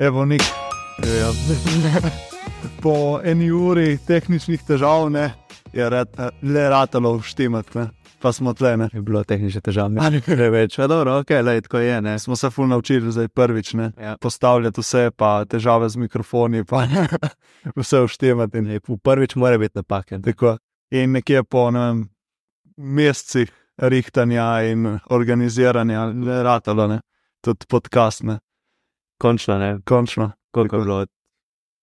Evo, nik. Ja. Po eni uri tehničnih težav ne, je red, le ratalo vštimati, ne. pa smo tle. Ne. Je bilo tehnične težave. Ali preveč, a dobro, ok, le tako je. Ne. Smo se ful naučili zdaj prvič, ne. Ja. postavljati vse, pa težave z mikrofoni, pa vse vštimati. Ne, prvič mora biti napake. ne. Tako. In nekje po ne vem, mesecih rihtanja in organiziranja, le ratalo, ne. tudi podcast, ne. Končno, ne. končno. Koliko je bilo od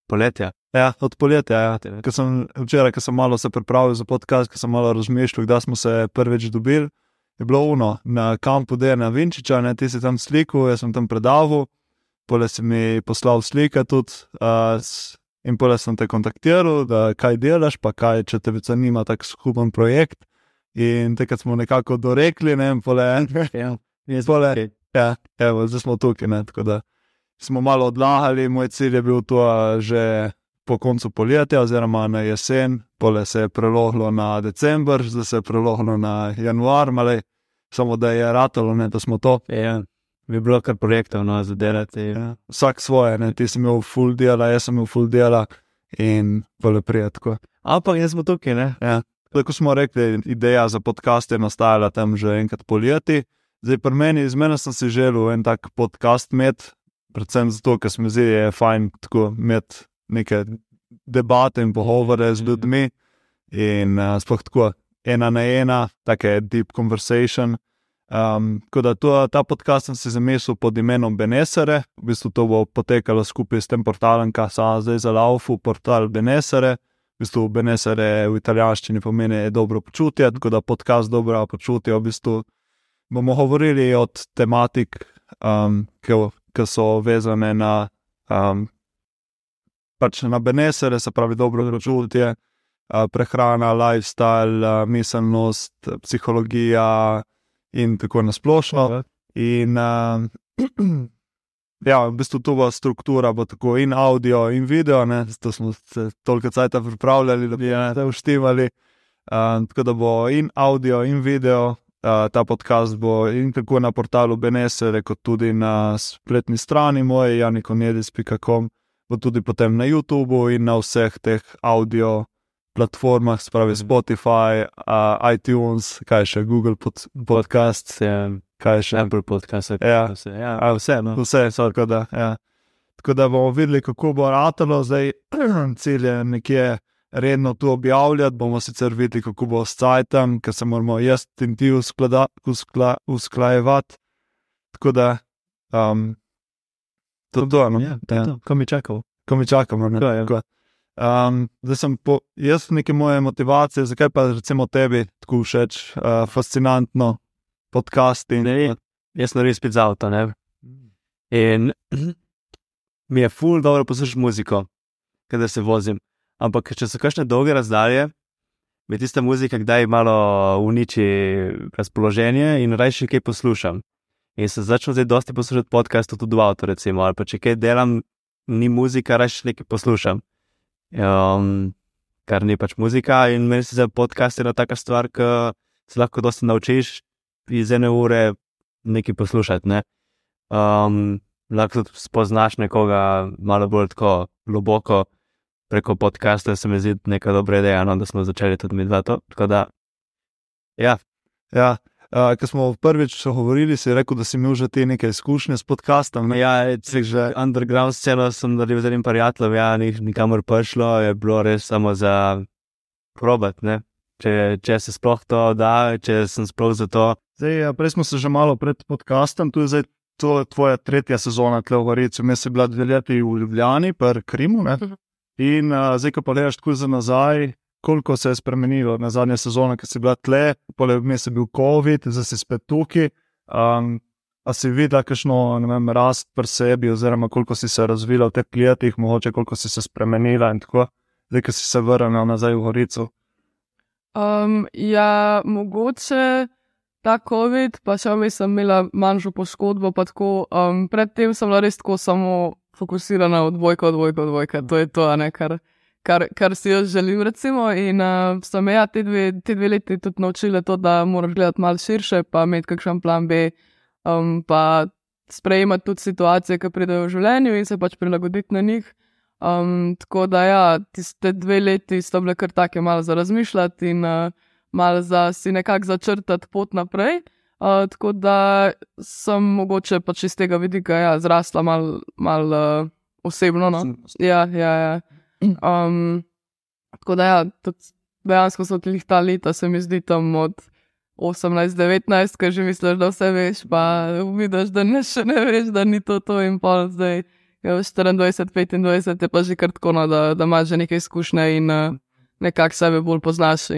poletja? Ja, od poletja. Ja. Ko sem, včeraj, ko sem malo se pripravil za podcast, ko sem malo razmišljal, kdaj smo se prvič dobili, je bilo uno na kampu Dena Vinčiča, ne, ti si tam slikal, jaz sem tam predaval, pole si mi poslal slike tudi. Uh, In pole sem te kontaktiral, da kaj delaš, pa kaj, če te zanima tak skupen projekt. In takrat smo nekako dorekli, ne vem, pole en. Ja. Pole, Ok. ja, evo, zdaj smo tukaj, ne, tako da smo malo odlagali, moj cilj je bil to že po koncu poletja, oziroma na jesen, pole se je prelohlo na decembr, zdaj se je prelohlo na januar, male, samo da je ratalo, ne, da smo to. Ja. Bi bilo kar projektov no, za delati. Ja. Vsak svoje, ne, ti si imel full dela, jaz sem imel full dela in pole prijetko. Ampak jaz smo tukaj, ne. Ja. Tako smo rekli, ideja za podcast je nastajala tam že enkrat poleti. Zdaj, pri meni, iz mene sem si želel en tak podcast imeti, predvsem zato, ker se mi zdi, da je fajn tako imeti neke debate in pogovore z ljudmi. In uh, sploh tako ena na ena, take deep conversation. Um, tako da to, ta podcast sem si zamislil pod imenom Benesere, v bistvu to bo potekalo skupaj s tem portalom, ki se zdaj za laufu, portal Benesere. V bistvu Benesere v italijanščini pomeni dobro počutje, tako da podcast dobro počutje. V bistvu bomo govorili od tematik, um, ki so vezane na, um, pač na Benesere, se pravi dobro počutje, uh, prehrana, lifestyle, uh, miselnost, psihologija in tako nasplošno. In uh, ja, v bistvu tu bo struktura, bo tako in audio, in video, ne, zato smo se toliko časa pripravljali, da bi ja, te uštivali. Uh, tako da bo in audio, in video, uh, ta podcast bo in tako na portalu Benesere, kot tudi na spletni strani moje, janikonedis.com, bo tudi potem na YouTubu in na vseh teh audio platformah, spravi Spotify, uh, iTunes, kaj še Google pod, podcast, Ja. kaj še. Apple podcast. Ja. Vse, ja. A, vse, no. Vse, so, tako, da, ja. tako da bomo videli, kako bo ratalo, zdaj cilj je nekje redno tu objavljati, bomo sicer videli, kako bo s Cajtom, ker se moramo jaz in ti usklada, uskla, usklajevati. Tako da, um, to je to, no. Ja, to je to. Ko mi čakal. ko mi čakamo. Ne, To je. tako. Um, zdaj sem po, jaz neke moje motivacije, zakaj pa recimo tebi tako všeč, uh, fascinantno podcasting. Ne, jaz sem res spet za avto, ne. In mi je ful dobro poslušati muziko, kadar se vozim. Ampak če so kakšne dolge razdalje, mi tista muzika kdaj malo uniči razpoloženje in raje kaj poslušam. In se začnem zdaj dosti poslušati podcastov tudi v avtu, recimo, ali pa če kaj delam, ni muzika, raje nekaj poslušam. Um, kar ni pač muzika in meni se za podcast ena taka stvar, ki se lahko dosti naučiš iz ene ure nekaj poslušati. Ne? Um, lahko tudi spoznaš nekoga malo bolj tako globoko preko podcasta, se mi zdi neka dobra ideja, no, da smo začeli tudi mi dva to. Tako da, ja, Ja, uh, ko smo prvič govorili, si rekel, da si imel že te neke izkušnje s podcastom. Ne? ja cel že underground sceno sem naredil z enim prijateljem, ja, ni nikamor prišlo, je bilo res samo za probat, ne. Če, če se sploh to da, če sem sploh za to. Zdaj, ja, prej smo se že malo pred podcastom, tu je zdaj to tvoja tretja sezona, tle v Gorici. Jaz sem bila dve leti v Ljubljani, per Krimu. Ne? In uh, zdaj, ko pa gledaš tako za nazaj, koliko se je spremenilo na zadnje sezone, ki si bila tle, poleg vmes je bil COVID, zdaj si spet tukaj. Um, a si videla, kakšno vem, rast pri sebi, oziroma koliko si se razvila v teh letih, mogoče koliko si se spremenila in tako, zdaj, ko si se vrnila nazaj v Gorico. Um, ja, mogoče ta COVID, pa še vmes sem imela manjšo poškodbo. Um, predtem sem bila res tako samo fokusirana od dvojka, od dvojka. To je to, ne, kar, kar, kar si jaz želim. Recimo. In uh, so me ja, te, dve, te dve leti tudi naučile to, da moraš gledati malo širše, pa imeti kakšen plan B. Um, pa sprejemati tudi situacije, ki pridejo v življenju in se pač prilagoditi na njih. Um, tako da, ja, tiste dve leti sta bile kar take malo za razmišljati in uh, malo za si nekako začrtati pot naprej. Uh, tako da sem mogoče pač iz tega vidika ja, zrasla malo mal, uh, osebno. No? Ja, ja, ja. Um, tako da, ja, tudi dejansko so ti ta leta, se mi zdi tam od 18-19, ki že misliš, da vse veš, pa vidiš, da ne, še ne veš, da ni to to in pa zdaj. 24-25 je pa že kar tako, no, da, da imaš že nekaj izkušnje in uh, nekako sebe bolj poznaš.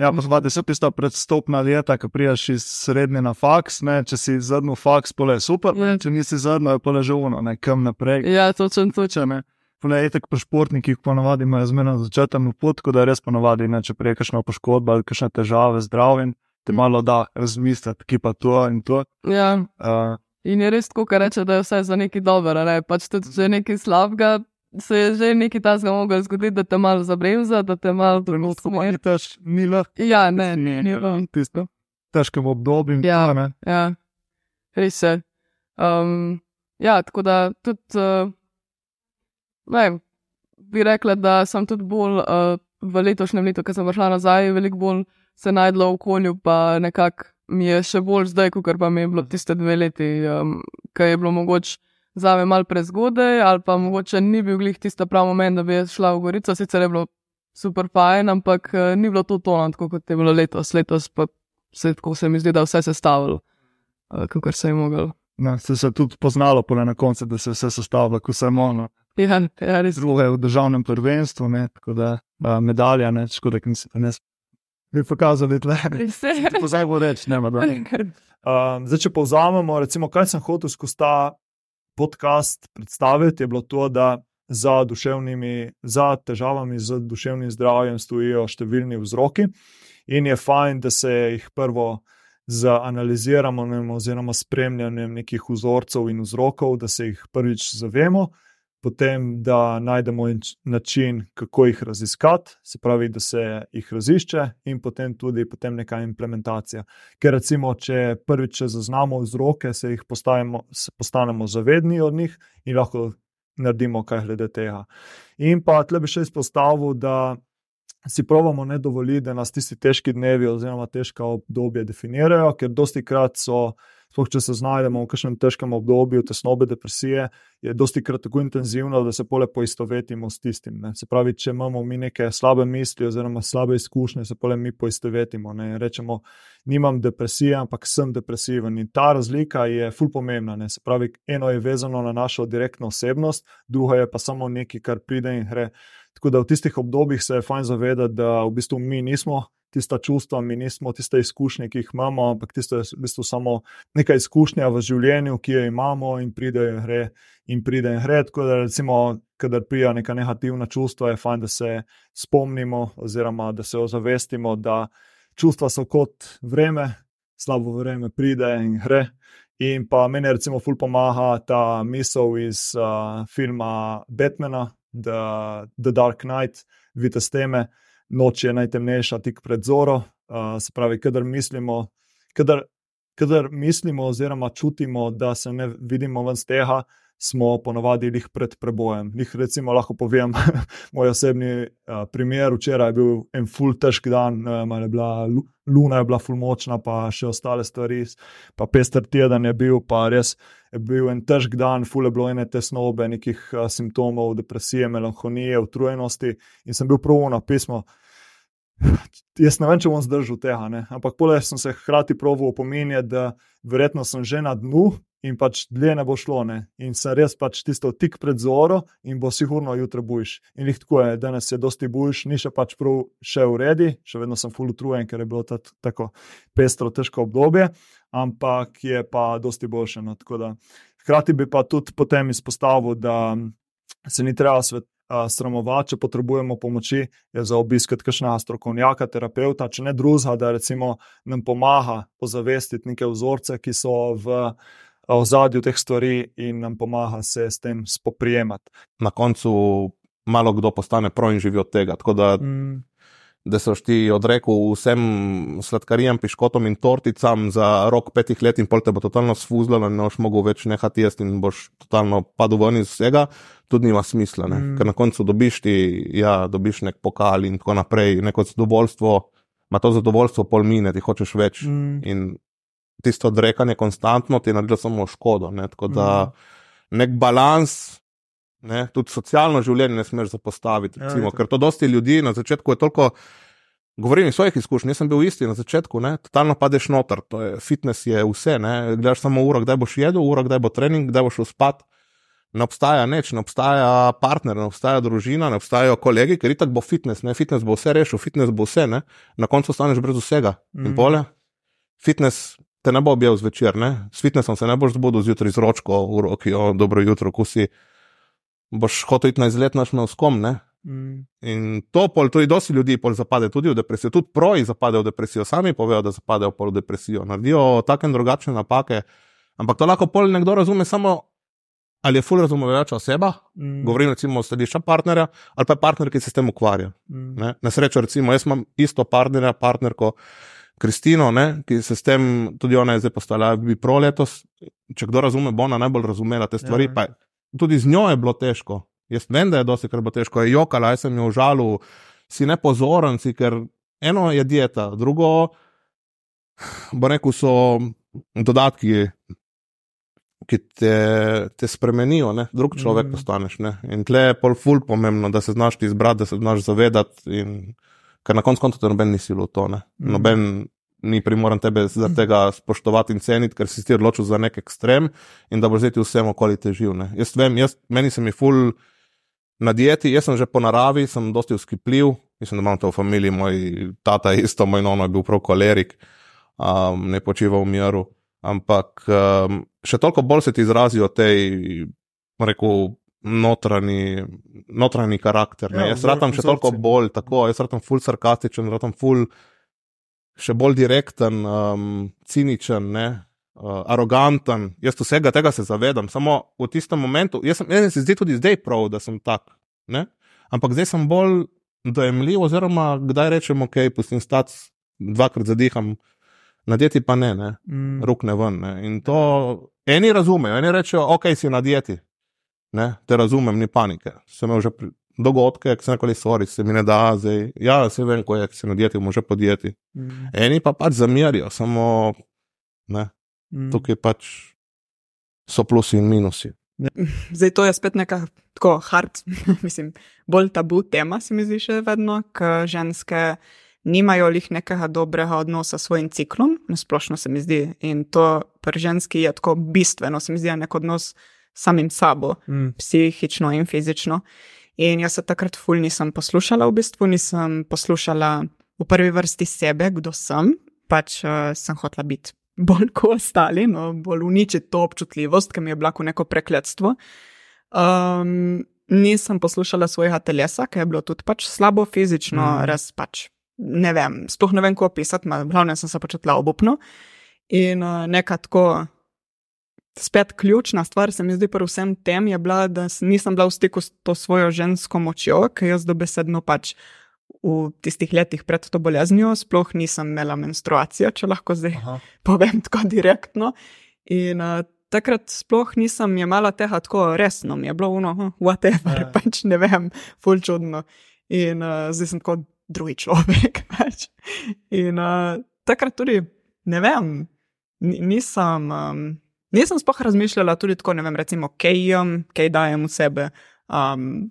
Ja, pa zvadi se tista predstopna leta, ki prijaš iz srednje na faks, ne? če si zadnji faks, pole je super, ja. če nisi zadnji, je pole že uno, nekam naprej. Ja, točno, točno. Pole je tako pri športnikih, ponovadi imajo zmerno začetno pot, da je res ponovadi, ne? če prej kakšno poškodba ali kakšne težave z zdravjem, te mm. malo da razmisliti, ki pa to in to. Ja. Uh, In je res tako, kar reče, da je vse za nekaj dobrega, ne? pač tudi če je nekaj slabega, se je že nekaj tasga moglo zgoditi, da te malo zabremza, da te malo trenutno pomeni. Tež ni lahko. Ja, ne, ne, ni lahko. Tisto. Težkem obdobju. Ja, ne. Ja, res je. Um, ja, tako da tudi, uh, ne, bi rekla, da sem tudi bolj uh, v letošnjem letu, ko sem prišla nazaj, veliko bolj se najdla v okolju, pa nekako mi je še bolj zdaj, kot pa mi je bilo tiste dve leti, um, ki je bilo mogoče za me mal prezgodaj, ali pa mogoče ni bil glih tisti pravi moment, da bi šla v Gorico, sicer je bilo super fajn, ampak uh, ni bilo to tono, tako kot je bilo letos. Letos pa se, se mi zdi, da vse se stavilo, uh, kot se je moglo. No, se je tudi poznalo, na koncu, da se je vse sestavilo, kot se je ono. Ja, ja, res. Drugo je v državnem prvenstvu, ne, tako da medalja, ne, škoda, da se ne bi pokazali, da je to zdaj bo reč. Ne, um, zdaj, če povzamemo, recimo, kaj sem hotel skozi ta podcast predstaviti, je bilo to, da za, za težavami z duševnim zdravjem stojijo številni vzroki in je fajn, da se jih prvo. Z analiziranjem oziroma spremljanjem nekih vzorcev in vzrokov, da se jih prvič zavemo, potem da najdemo način, kako jih raziskati, se pravi, da se jih razišče, in potem tudi potem neka implementacija. Ker recimo, če prvič zaznamo vzroke, se jih postavimo, se postanemo zavedni od njih in lahko naredimo kaj glede tega. In pa tle bi še izpostavil, da. Si pravimo ne dovoliti, da nas tisti težki dnevi oziroma težka obdobja definirajo, ker dosti krat so sploh če se znajdemo v kakšnem težkem obdobju tesnobe, depresije, je dosti krat tako intenzivno, da se pole poistovetimo s tistim. Ne. Se pravi, če imamo mi neke slabe misli oziroma slabe izkušnje, se pole mi poistovetimo. Ne. Rečemo, nimam depresije, ampak sem depresiven. In ta razlika je ful pomembna. Ne. Se pravi, eno je vezano na našo direktno osebnost, drugo je pa samo nekaj, kar pride in gre. Tako da v tistih obdobjih se je fajn zavedati, da v bistvu mi nismo tista čustva, mi nismo tiste izkušnje, ki jih imamo, ampak tisto je v bistvu samo neka izkušnja v življenju, ki jo imamo in pride in gre. In pride in gre. Tako da, recimo, kadar prija neka negativna čustva, je fajn, da se spomnimo, oziroma da se ozavestimo, da čustva so kot vreme, slabo vreme pride in gre. In pa meni, recimo, ful pomaga ta misel iz uh, filma Batmana, The, The Dark Knight, vidite s teme noč je najtemnejša tik pred zoro. Uh, se pravi, kadar mislimo, kadar, kadar mislimo oziroma čutimo, da se ne vidimo ven z tega, smo ponovadi jih pred prebojem. Lih recimo lahko povem, moj osebni uh, primer, včeraj je bil en full težk dan, uh, je bila, luna je bila full močna, pa še ostale stvari, pa pester teden je bil, pa res je bil en težk dan, full je bilo ene tesnobe, nekih uh, simptomov, depresije, melanholije, utrujenosti in sem bil prvo na pismo. Jaz ne vem, če bom zdržal tega, ne? ampak poleg tega sem se hkrati proval opominjati, da verjetno sem že na dnu in pač dlje ne bo šlo. Ne? In sem res pač tisto tik pred zoro in bo sigurno jutro bojiš. In jih tako je, danes je dosti bojiš, ni še pač prav še v redu, še vedno sem full utrujen, ker je bilo tako pestro, težko obdobje, ampak je pa dosti boljše. No? Hkrati bi pa tudi potem izpostavil, da se ni treba svet sramovati, če potrebujemo pomoči, je za obiskati kakšnega strokovnjaka, terapeuta, če ne drugega, da recimo nam pomaga ozavestiti neke vzorce, ki so v ozadju teh stvari in nam pomaga se s tem spoprijemati. Na koncu malo kdo postane pro in živi od tega. Da, mm. Da so ti odrekel vsem sladkarijam, piškotom in torticam za rok petih let in pol te bo totalno sfuzlo in ne boš mogel več nehati jesti in boš totalno padel ven iz vsega, tudi nima smisla, mm. ker na koncu dobiš ti, ja, dobiš nek pokal in tako naprej, neko zadovoljstvo, ima to zadovoljstvo pol mine, ti hočeš več mm. in tisto odrekanje konstantno ti je naredilo samo škodo, ne? tako da mm. nek balans, Ne? Tudi socialno življenje ne smeš zapostaviti. Recimo, ja, ker to dosti ljudi na začetku je toliko. Govorim iz svojih izkušenj, jaz sem bil isti na začetku, ne? totalno padeš noter, to je fitness, je vse. Ne? Gledaš samo uro, kdaj boš jedel, uro, kdaj bo trening, kdaj boš spat. Ne obstaja nič, ne obstaja partner, ne obstaja družina, ne obstajajo kolegi, ker itak bo fitness, ne? fitness bo vse rešil, fitness bo vse, ne? na koncu ostaneš brez vsega. Mm. In bolje, fitness te ne bo objel zvečer, ne? s fitnessom se ne boš zbudil zjutraj z ročko v roki, o dobro jutro, kusi boš hotel iti na izlet naš na uskom. Mm. In to pol, tudi dosti ljudi pol zapade tudi v depresijo, tudi proji zapadejo v depresijo, sami povejo, da zapadejo pol v depresijo, naredijo take in drugačne napake. Ampak to lahko pol nekdo razume samo, ali je ful razumevajoča oseba, mm. govorim recimo o središča partnerja, ali pa je partner, ki se s tem ukvarja. Mm. Ne? Na srečo, recimo, jaz imam isto partnerja, partnerko. Kristino, ne, ki se s tem, tudi ona je zdaj postala, bi pro letos, če kdo razume, bo ona najbolj razumela te stvari. Ja, tudi z njo je bilo težko. Jaz vem, da je dosti kar bo težko, je jokala, jaz sem jo užalil, si nepozoren, si, ker eno je dieta, drugo, bo rekel, so dodatki, ki te, te spremenijo, ne? drug človek mm. postaneš. Ne? In tle je pol ful pomembno, da se znaš izbrati, da se znaš zavedati, in, ker na koncu konca te noben nisi v to. Mm. Noben ni primoran tebe zaradi tega spoštovati in ceniti, ker si ti odločil za nek ekstrem in da bo zdaj vsem okoli težil. Ne. Jaz vem, jaz, meni se mi ful na dieti, jaz sem že po naravi, sem dosti uskipljiv, mislim, da imam to v familiji, moj tata je isto, moj nono je bil prav kolerik, um, ne počiva v miru. Ampak um, še toliko bolj se ti izrazijo tej, rekel, notranji, notranji karakter. Ja, jaz ratam še toliko bolj, tako, jaz ratam ful sarkastičen, ratam ful še bolj direkten, um, ciničen, ne, uh, aroganten. Jaz vsega tega se zavedam, samo v tistem momentu, jaz, sem, jaz se zdi tudi zdaj prav, da sem tak. Ne? Ampak zdaj sem bolj dojemljiv, oziroma kdaj rečem, ok, pustim stati, dvakrat zadiham, na dieti pa ne, ne? Mm. rok ne ven. Ne? In to eni razumejo, eni rečejo, ok, si na dieti. Ne? Te razumem, ni panike. Sem že pri, dogodke, ki se nekoli stvori, se mi ne da, zdaj. Ja, se vem, ko je, se na dieti, može podjeti. Mm. Eni pa pač zamerijo, samo ne. Mm. Tukaj pač so plusi in minusi. Zdaj to je spet neka tako hard, mislim, bolj tabu tema, se mi zdi še vedno, ker ženske nimajo lih nekega dobrega odnosa s svojim ciklom, nasplošno se mi zdi. In to pri ženski je tako bistveno, se mi zdi, nek odnos samim sabo, mm. psihično in fizično. In jaz se takrat ful nisem poslušala, v bistvu nisem poslušala v prvi vrsti sebe, kdo sem, pač uh, sem hotela biti bolj kot ostali, no, bolj uničiti to občutljivost, ki mi je bila kot neko prekletstvo. Um, nisem poslušala svojega telesa, ki je bilo tudi pač slabo fizično, mm. res pač ne vem, sploh ne vem, kako opisati, glavno sem se počutila obupno. In uh, nekaj tako spet ključna stvar, se mi zdi, pri vsem tem je bila, da nisem bila v stiku s to svojo žensko močjo, ker jaz dobesedno pač v tistih letih pred to boleznijo sploh nisem imela menstruacije, če lahko zdaj Aha. povem tako direktno. In uh, takrat sploh nisem imela tega tako resno, mi je bilo uno, hm, whatever, ja. pač ne vem, ful čudno. In uh, zdaj sem kot drugi človek. Pač. In uh, takrat tudi, ne vem, nisem. Um, Nisem spoh razmišljala tudi tako, ne vem, recimo, kaj jem, kaj dajem v sebe, um,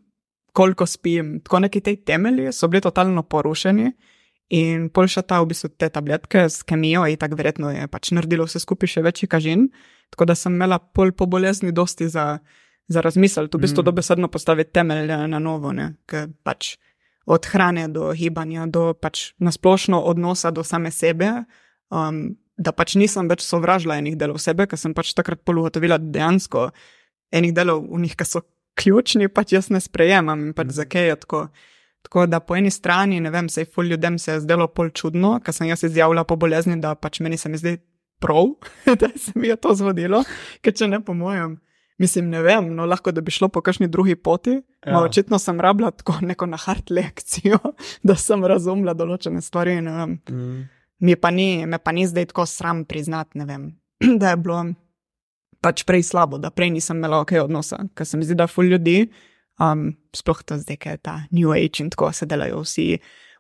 koliko spim. Tako neki te temelji so bili totalno porušeni in poljša ta v bistvu te tabletke s kemijo in tako verjetno je pač naredilo vse skupaj še večji kažin. Tako da sem imela pol po bolezni dosti za, za razmisel, tu v bistvu mm. dobesedno postaviti temelje na novo, ne, ker pač od hrane do gibanja, do pač nasplošno odnosa do same sebe. Um, da pač nisem več sovražila enih delov sebe, ker sem pač takrat polugotovila dejansko enih delov v njih, ki so ključni, pač jaz ne sprejemam in pač mhm. zakaj je tako. Tako da po eni strani, ne vem, se je ful ljudem se je zdelo pol čudno, ker sem jaz izjavila po bolezni, da pač meni se mi zdi prav, da se mi je to zgodilo, ker če ne po mojem, Mislim, ne vem, no lahko da bi šlo po kakšni drugi poti. Ja. No, očitno sem rabila tako neko na hard lekcijo, da sem razumela določene stvari. Mm. Mi pa ni, me pa ni zdaj tako sram priznati, vem, da je bilo pač prej slabo, da prej nisem imela ok odnosa, ker se mi zdi, da ful ljudi, um, sploh to zdaj, ker je ta New Age in tako se delajo vsi,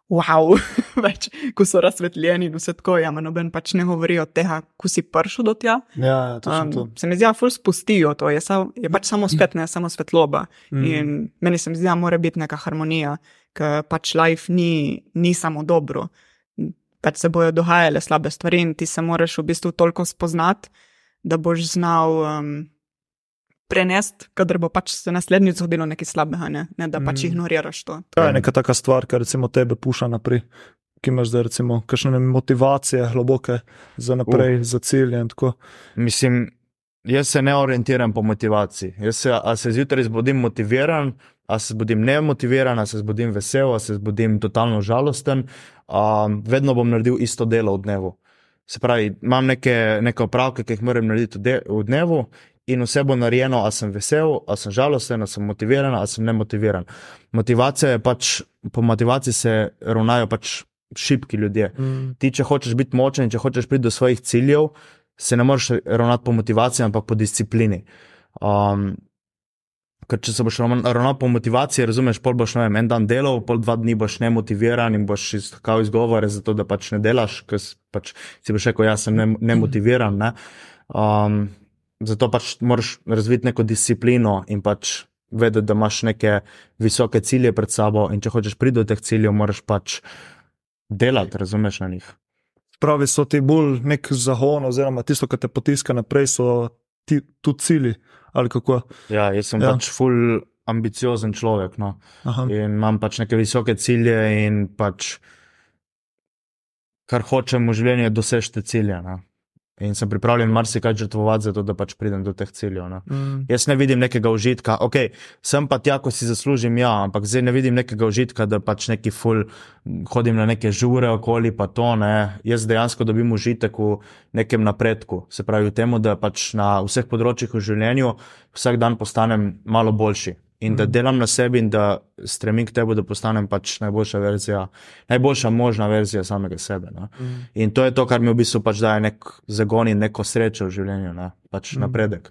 wow, več, ko so razsvetljeni in vse tako, ja, noben pač ne govori od tega, ko si prišel do tja. Ja, ja, to. Um, se mi zdi, da ful spustijo to, je, sa, je pač samo spet ne, samo svetloba. Mm. In meni se mi zdi, da mora biti neka harmonija, ker pač life ni, ni samo dobro. Pač se bojo dogajale slabe stvari in ti se moraš v bistvu toliko spoznati, da boš znal um, prenesti, kadar bo pač se naslednjič zgodilo nekaj slabega, ne, ne da pač Mm. ignoriraš to. To je neka taka stvar, ki recimo tebe puša naprej. Ki imaš zdaj, recimo, kakšne motivacije, globoke za naprej, uh. za cilje in tako. Mislim, jaz se ne orientiram po motivaciji. Jaz se, a se zjutraj zbudim motiviran, a se zbudim nemotiviran, a se zbudim vesel, a se zbudim totalno žalosten. Um, vedno bom naredil isto delo v dnevu. Se pravi, imam neke, neke opravke, ki jih moram narediti v, de, v dnevu, in vse bo narejeno, a sem vesel, a sem žalosten, a sem motiviran, a sem nemotiviran. Motivacija je pač, po motivaciji se ravnajo pač šibki ljudje. Mm. Ti, če hočeš biti močen, in če hočeš priti do svojih ciljev, se ne moreš ravnati po motivaciji, ampak po disciplini. Um, ker če se boš ravnal po motivaciji, razumeš, pol boš vem, en dan delal, pol dva dni boš nemotiviran in boš iskal izgovore za to, da pač ne delaš, ker pač si boš rekel, jaz sem ne- nemotiviran. Ne? Um, zato pač moraš razviti neko disciplino in pač vedeti, da imaš neke visoke cilje pred sabo in če hočeš priti do teh ciljev, moraš pač delati, razumeš na njih. Pravi so ti bolj nek zahon, oziroma tisto, kar te potiska naprej, so ti tudi cilji. Ja, jaz sem Ja. pač full ambiciozen človek. No. Aha. In imam pač neke visoke cilje, in pač kar hočem v življenju, je doseči te cilje. No. In sem pripravljen marsikaj žrtvovati, zato da pač pridem do teh ciljev. No. Mm. Jaz ne vidim nekega užitka, ok, sem pa tja, ko si zaslužim, ja, ampak zdaj ne vidim nekega užitka, da pač neki ful hodim na neke žure okoli, pa to ne. Jaz dejansko dobim užitek v nekem napredku, se pravi v tem, da pač na vseh področjih v življenju vsak dan postanem malo boljši. In da delam na sebi, in da stremim k tebi, da postanem pač najboljša verzija, najboljša možna verzija samega sebe. No. Mm. In to je to, kar mi v bistvu pač daje nek zagon in neko srečo v življenju, ne. pač Mm. napredek.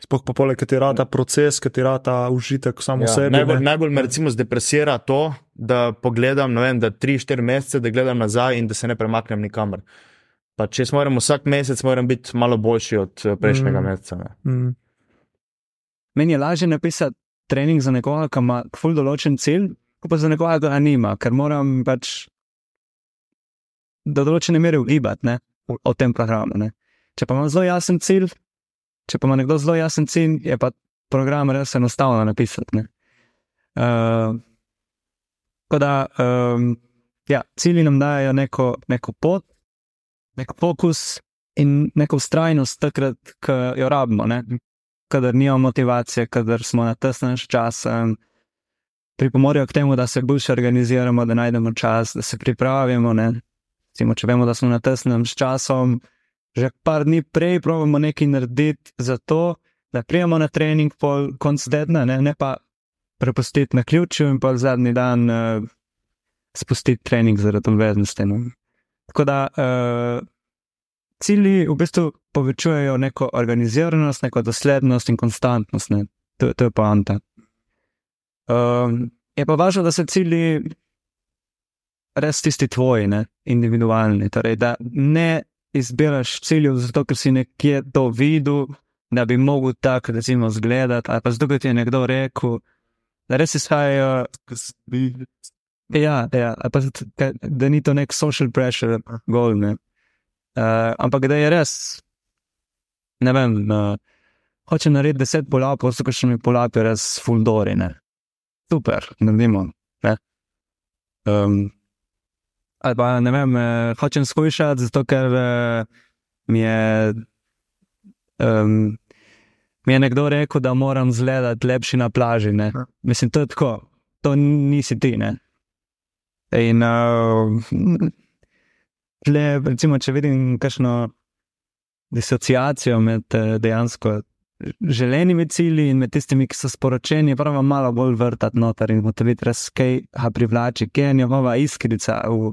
Sploh pa poleg, ki ti rata proces, ki ti rata užitek samo. Ja, najbolj, ne. najbolj me recimo zdepresira to, da pogledam, ne vem, da 3-4 mesece, da gledam nazaj in da se ne premaknem nikamor. Pa če moram vsak mesec, moram biti malo boljši od eh, prejšnjega Mm. mm. meseca. Ne. Mm. Meni je lažje napisati trening za nekoga, ki ima ful določen cilj, kot pa za nekoga, ki ga nima, ker moram pač do določene mere ugibati ne, o, tem programu. Ne. Če pa imam zelo jasen cilj, če pa ima nekdo zelo jasen cilj, je pa program res enostavno napisati. ne. Uh, tako da, um, ja, cilji nam dajo neko, neko pot, nek fokus in neko ustrajnost takrat, ko jo rabimo. Ne kadar nimamo motivacije, kadar smo na tesnem s časom, pripomorejo k temu, da se boljše organiziramo, da najdemo čas, da se pripravimo. Ne? Recimo, če vemo, da smo na tesnem s časom, že par dni prej pravimo nekaj narediti za to, da prijemo na trening pol konc tedna, ne? ne pa prepustiti na ključu in pa zadnji dan uh, spustiti trening zaradi obveznosti. No? Tako da uh, cilji v bistvu povečujejo neko organiziranost, neko doslednost in konstantnost. Ne? To, to je poanta. Um, je pa važno, da so cilji res tisti tvoji, ne? individualni. Torej, da ne izbiraš ciljev zato, ker si nekje to videl, da bi mogel tako, recimo, zgledati, ali pa zato, ker ti je nekdo rekel, da res izhajajo. Ja, ja, pa da ni to nek social pressure, goal. Ne? Uh, ampak da je res, ne vem, uh, hoče narediti deset polapov, so kakšni polapi res fuldori. Ne? Super, naredimo. Ne? Um, ali pa ne vem, uh, hočem skušati, zato ker uh, mi je. Um, Mi je nekdo rekel, da moram zgledati lepši na plaži. Ne? Mislim, to je tako, to nisi ti. Ne? In uh, tle, recimo, če vidim kakšno disociacijo med eh, dejansko želenimi cilji in med tistimi, ki so sporočeni, pravno malo bolj vrtati noter in ugotoviti, res kaj ga privlači, kje je njegova iskrica v,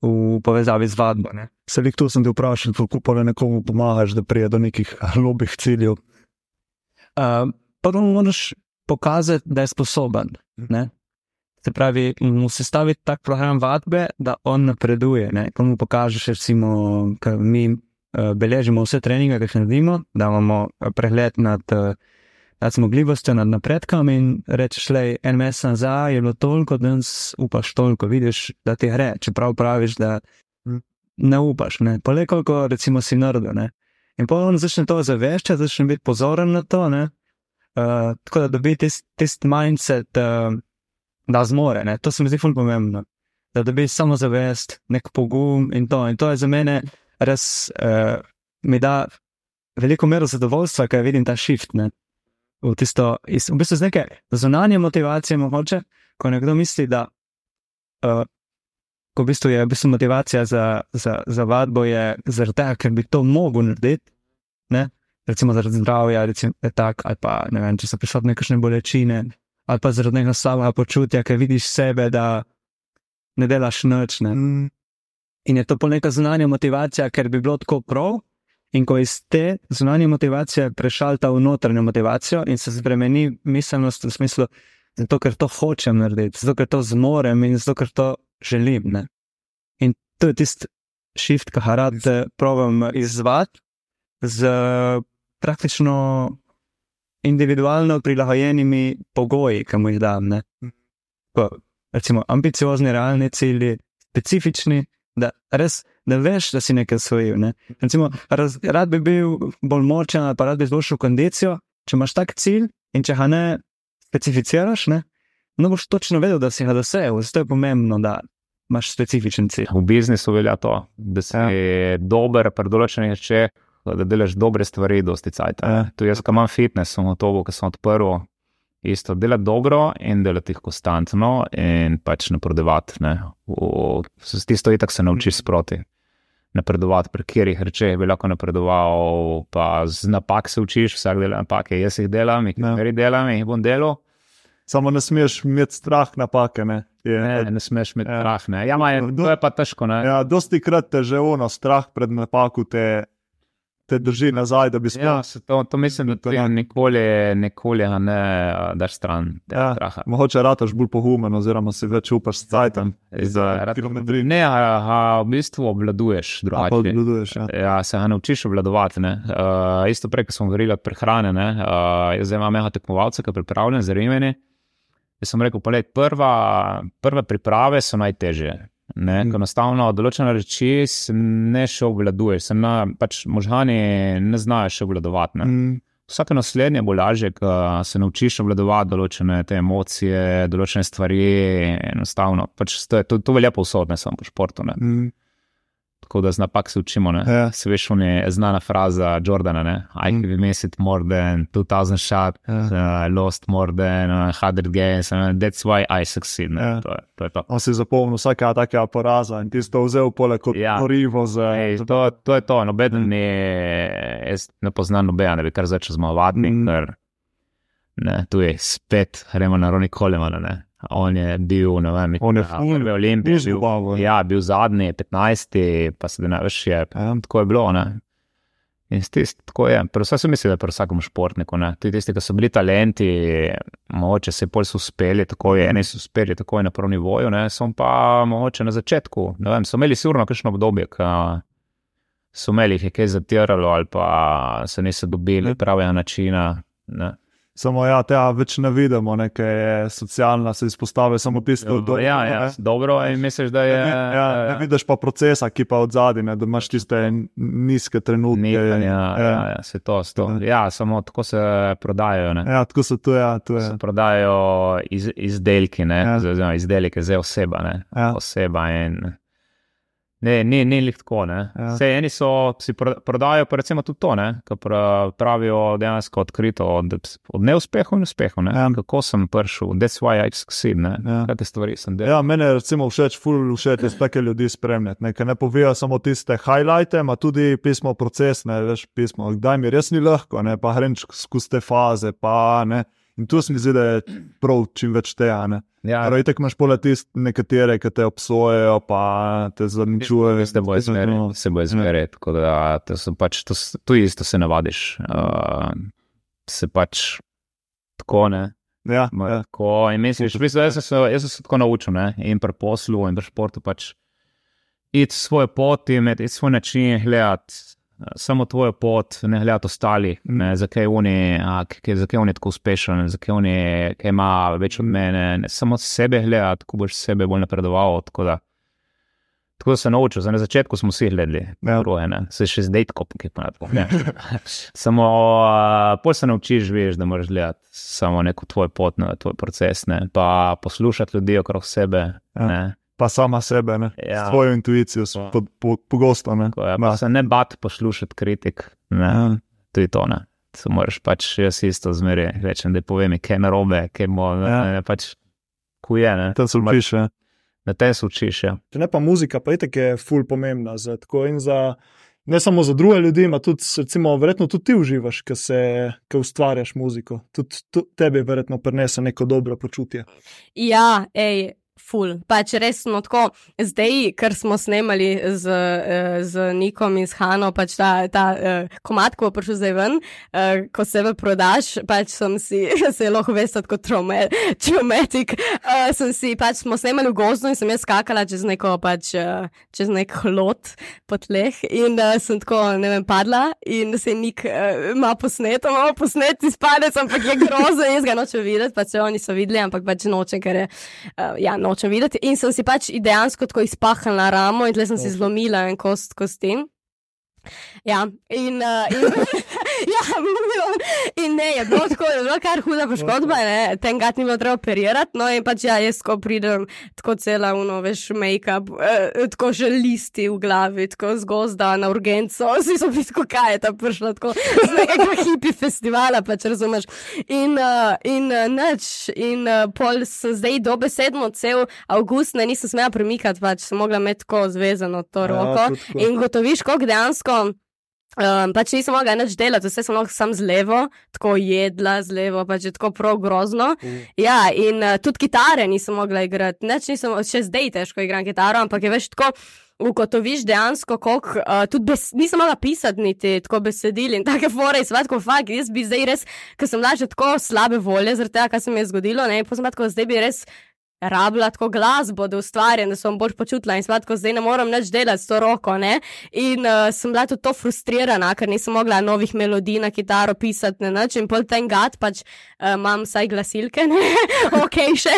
v povezavi z vadbo. Ne. Selik tu sem te vprašal, kako pa nekomu pomagaš, da prije do nekih lobih ciljev. Uh, prvo moraš pokazati, da je sposoben. Ne? Se pravi, mu sestaviti tak program vadbe, da on napreduje. Ne? Ko mu pokažeš, recimo, da mi uh, beležimo vse treninge, ki jih naredimo, da imamo eh, pregled nad, uh, nad zmogljivostjo, nad napredkom in rečeš, je en mesec nazaj je bilo toliko, da upaš toliko, vidiš, da ti gre, čeprav praviš, da ne upaš. Ne? Pa le koliko, recimo, si naredil. Ne? In pa on začne to zaveščati, začne biti pozoren na to. Ne? Uh, tako da dobi tisti tist mindset, uh, da zmore. Ne? To se mi zdi fully pomembno. Da dobi samo zavest, nek pogum in to. In to je za mene res, uh, mi da veliko mero zadovoljstva, ker vidim ta shift. Ne? V, tisto, iz, v bistvu z neke zunanje motivacije, mogoče, ko nekdo misli, da uh, ko v bistvu je v bistvu motivacija za, za, za vadbo, je zaradi tega, ker bi to mogel narediti. Ne? Recimo zaradi zdravja, recimo, tak, ali pa ne vem, če so prisotne kakšne bolečine, ali pa zaradi nekega slabega počutja, ker vidiš sebe, da ne delaš noč. Ne? Mm. In je to pa neka zunanja motivacija, ker bi bilo tako prav. In ko iz te zunanje motivacije prešalta v notranjo motivacijo in se spremeni miselnost v smislu, zato ker to hočem narediti, zato ker to zmorem in zato ker to želim. Ne? In to je tisti shift, ki ga rad eh, provam izvati z praktično individualno prilagojenimi pogoji, ki mu jih dam. Ne? Pa, recimo, ambiciozni, realni cilji, specifični, da res ne veš, da si nekaj svojil. Ne? Recimo, raz, rad bi bil bolj močen, ali pa rad bi izboljšal kondicijo. Če imaš tak cilj in če ga ne specificiraš, ne, no boš točno vedel, da si ga dosegel. Zato je pomembno, da imaš specifičen cilj. V biznisu velja to, da si ja. dober, pri določenih rečeh, da delaš dobre stvari, dosti cajt. Ja. Tu jaz, ki imam fitness, sem to, ki sem odprl. Isto delati dobro in delati jih konstantno, in pač napredovati. S tisto itak se naučiš sproti. Napredovati, pri katerih rečeh bi lahko napredoval, pa z napak se učiš, vsak dela napake, jaz jih delam, jih Ja. ne delam, jih bom delal. Samo ne smeš imeti strah napake. Ne, je, Ne, ne smeš imeti Ja. strah. Ne. Ja, ma je, to je pa težko. Ne. ja, dosti krat te že ono strah pred napako te, te drži nazaj, da bi. Ja, se to, to mislim, da To ne. nikoli, nikoli ne a, daš stran. Ja, straha. mogoče rataš bolj pohumen, oziroma si več upaš s cajtom. Za kilometrin. Ne, a, a v bistvu obvladuješ pa drugače. obvladuješ, ja. Ja, se ga naučiš obvladovati. ne. Uh, isto prej, ko smo govorili o prehrani, uh, jaz imam mega tekmovalca, ki je pripravljen za rimeni. Jaz sem rekel, pogled, prva, prve priprave so najtežje. Ne, Mm. Enostavno, določene reči ne še obvladuješ, se na, pač možgani ne znajo še obvladovati. ne. Mm, Vsake naslednje bo lažje, ko se naučiš obvladovati določene te emocije, določene stvari. Enostavno, pač to, to, to velja povsod, ne samo po športu. Ne. mm, Tako da z napak se učimo. Ne. Ja. Se veš, on je znana fraza Jordana, ne? I Mm. can miss it more than 2000 shots, Ja. uh, lost more than uh, 100 games, and that's why I succeed. Ne. Ja. To, je, to je to. On si zapomnil vsakega takega poraza in ti si to vzel poleg kot Ja. gorivo za. Ej, za to, to je to, noben Mm. ni, jaz ne poznam nobena, da bi kar začel zmagovati, Mm. ker ne, tu je spet, gremo na Roni Kolemana, ne. On je bil, ne vem, On je na ful prvi Olimpiji, bil, izgubaval, ja, bil zadnji, 15, pa se ne veš, je, Ja. tako je bilo, ne. In tist, tako je, vse sem mislil, da je pri vsakem športniku, ne. Tudi tisti, ki so bili talenti, mogoče se pol so uspeli, tako je, eni so uspeli tako je na prvem nivoju, ne, so pa mogoče na začetku, ne vem, so imeli sigurno kakšno obdobje, ki so imeli jih je kaj zatiralo ali pa se niso dobili Ne. pravega načina. Ne. Samo ja, tega več ne vidimo, nekaj je socialna, se izpostavlja samo tisto, Dobro, ja, ja, ne. dobro, in misliš, da je. Ja, ne vidiš pa procesa, ki pa od zadaj, da imaš tiste nizke trenutke. Nekaj, ja, ja, ja, se to, se to. Ja, samo tako se prodajajo. Ne. ja, tako so tu, ja, je. Se prodajajo iz, izdelki, ne, Ja. ja. izdelke za oseba. Ne. Ja. oseba in Ne, ni, ni lih tako. Ja. Ja. Sej, eni so si pro- prodajajo, pa recimo tudi to, ne, pra- pravijo dejansko odkrito od, od neuspehov in uspehov. Ne. Ja. Kako sem prišel, that's why I succeed. Ne. Ja. Kakšne stvari sem delal. Ja, meni je recimo všeč, ful všeč je take ljudi spremljati, ne, ker ne povejo samo tiste highlighte, ima tudi pismo proces, ne veš, pismo, kdaj mi res ni lahko, ne, pa grem skozi te faze, pa ne. In tu se mi zdi, da je prav čim več tega. Ne. Ja, Prav tako imaš pole tiste nekatere, ki te obsojejo, pa te zaničujejo. Se bo izmeril, No. se bo izmeril. Tako da to pač, to, tu isto se navadiš. Uh, se pač tako ne. Ja, Ma, ja. Tako, in misliš, v bistvu, jaz, sem se, jaz sem se tako naučil, ne? in pri poslu, in pri športu pač iti svojo pot, imeti svoj način, gledati samo tvojo pot, ne gledati ostalih, ne, zakaj oni, a, k- zakaj oni tako uspešen, zakaj oni, kaj ima več od mene, ne, samo sebe gledati, ko boš sebe bolj napredoval. Tako da, tako da se naučil, Zdaj, na začetku smo vsi gledali, Ja. ja. se še zdaj tako, ki pa ne tako. Samo uh, pol se naučiš, veš, da moraš gledati samo neko tvoj pot, ne, tvoj proces, ne, pa poslušati ljudi okrog sebe. Ja. Ne, Pa sama sebe, ne. Ja. Svojo intuicijo, s- Ja. po- po- pogosto. Ne. tako, ja, pa Ma. se ne bat poslušati kritik. Ne, Ja. Tudi to ne. Se moraš pač jaz isto zmeri rečem, da povem, kaj je narobe, kaj mo, ne, Ja. ne, pač kuje, ne. Tam se učiš. ja. Na te se učiš, ja. Če ne pa muzika, pa je tako je ful pomembna. Za, tako in za, ne samo za druge ljudi, ampak tudi, recimo, verjetno tudi ti uživaš, ko se ko ustvarjaš muziko. Tudi tu- tebi verjetno prinese neko dobro počutje. Ja, ej. Ful. Pač resno tako, zdaj, ker smo snemali z, eh, z Nikom in s Hano, pač ta, ta uh, komat, ko bo prišel zdaj ven, uh, ko sebe prodaš, pač sem si, se lahko veste, kot traumatik, uh, sem si, pač smo snemali v gozdu in sem jaz skakala čez neko, pač, uh, čez nek hlot po tleh in uh, sem tako, ne vem, padla in se Nik uh, ima posneto, ima posnet iz padec, ampak je grozno, jaz ga nočem videti, pač se oni so videli, ampak pač nočem, ker je, uh, ja, nočem videti. In sem si pač dejansko tako izpahnila ramo in tle sem si zlomila en kost kosti. Ja, in, uh, in, ja, in ne, je bilo tako, je bilo kar huda poškodba, ne, ten gat ni bilo treba operirati, no in pač ja, jaz ko pridem, tako cela, uno, veš, make-up, eh, tako že listi v glavi, tako z gozda na urgenco, vsi so bili tako, kaj je ta prišla, tako z nekega hipi festivala, pač razumeš. In, uh, in uh, nič, in uh, pol sem zdaj dobesedno cel avgust, ne nisem smela premikati, pač sem mogla imeti tako zvezano to roko. tudi tako. In gotoviš, koliko dejansko. Um, pač nisem mogla nič delati, vse sem lahko sam z levo, tako jedla z levo, pač je tako prav grozno. Ja, in uh, tudi kitare nisem mogla igrati, neč nisem, še zdaj težko igram kitaro, ampak je veš tako. Ugotoviš dejansko, koliko uh, tudi bes, nisem mogla pisati niti tako besedil in take fore, in svetko, fakt, jaz bi zdaj res, ker sem bila že tako slabe volje zaradi tega, kar se mi je zgodilo, ne, in potem sem bila tako, zdaj bi res rabila tako glasbo, da ustvarjam, da sem bolj počutila in svetko, zdaj ne morem več delati s to roko, ne, in uh, sem bila tudi to frustrirana, ker nisem mogla novih melodij na kitaro pisati, ne, nič, in pol ten gat, pač uh, imam vsaj glasilke, ne, ok, še,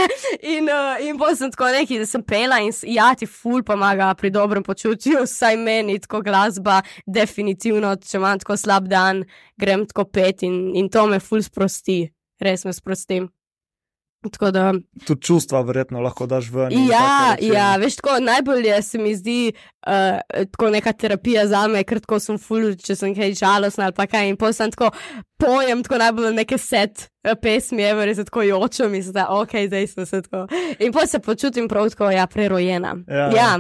in, uh, in pol sem tako neki, da sem pela in ja, ti ful pomaga pri dobrem počutju, vsaj meni, tako glasba, definitivno, če imam tako slab dan, grem tako pet in, in to me ful sprosti, res me sprosti. Tako da, Tudi čustva verjetno lahko daš ven. ja, ja, veš, tako najbolje se mi zdi uh, tako neka terapija za me, ker tako sem ful, če sem kaj žalostna ali pa kaj. In potem sem tako pojem, tako najbolj neke set eh, pesmi, evo, res tako jočem in zdaj, ok, zdaj sem se tako. In potem se počutim prav tako, ja, prerojena. Ja, ja.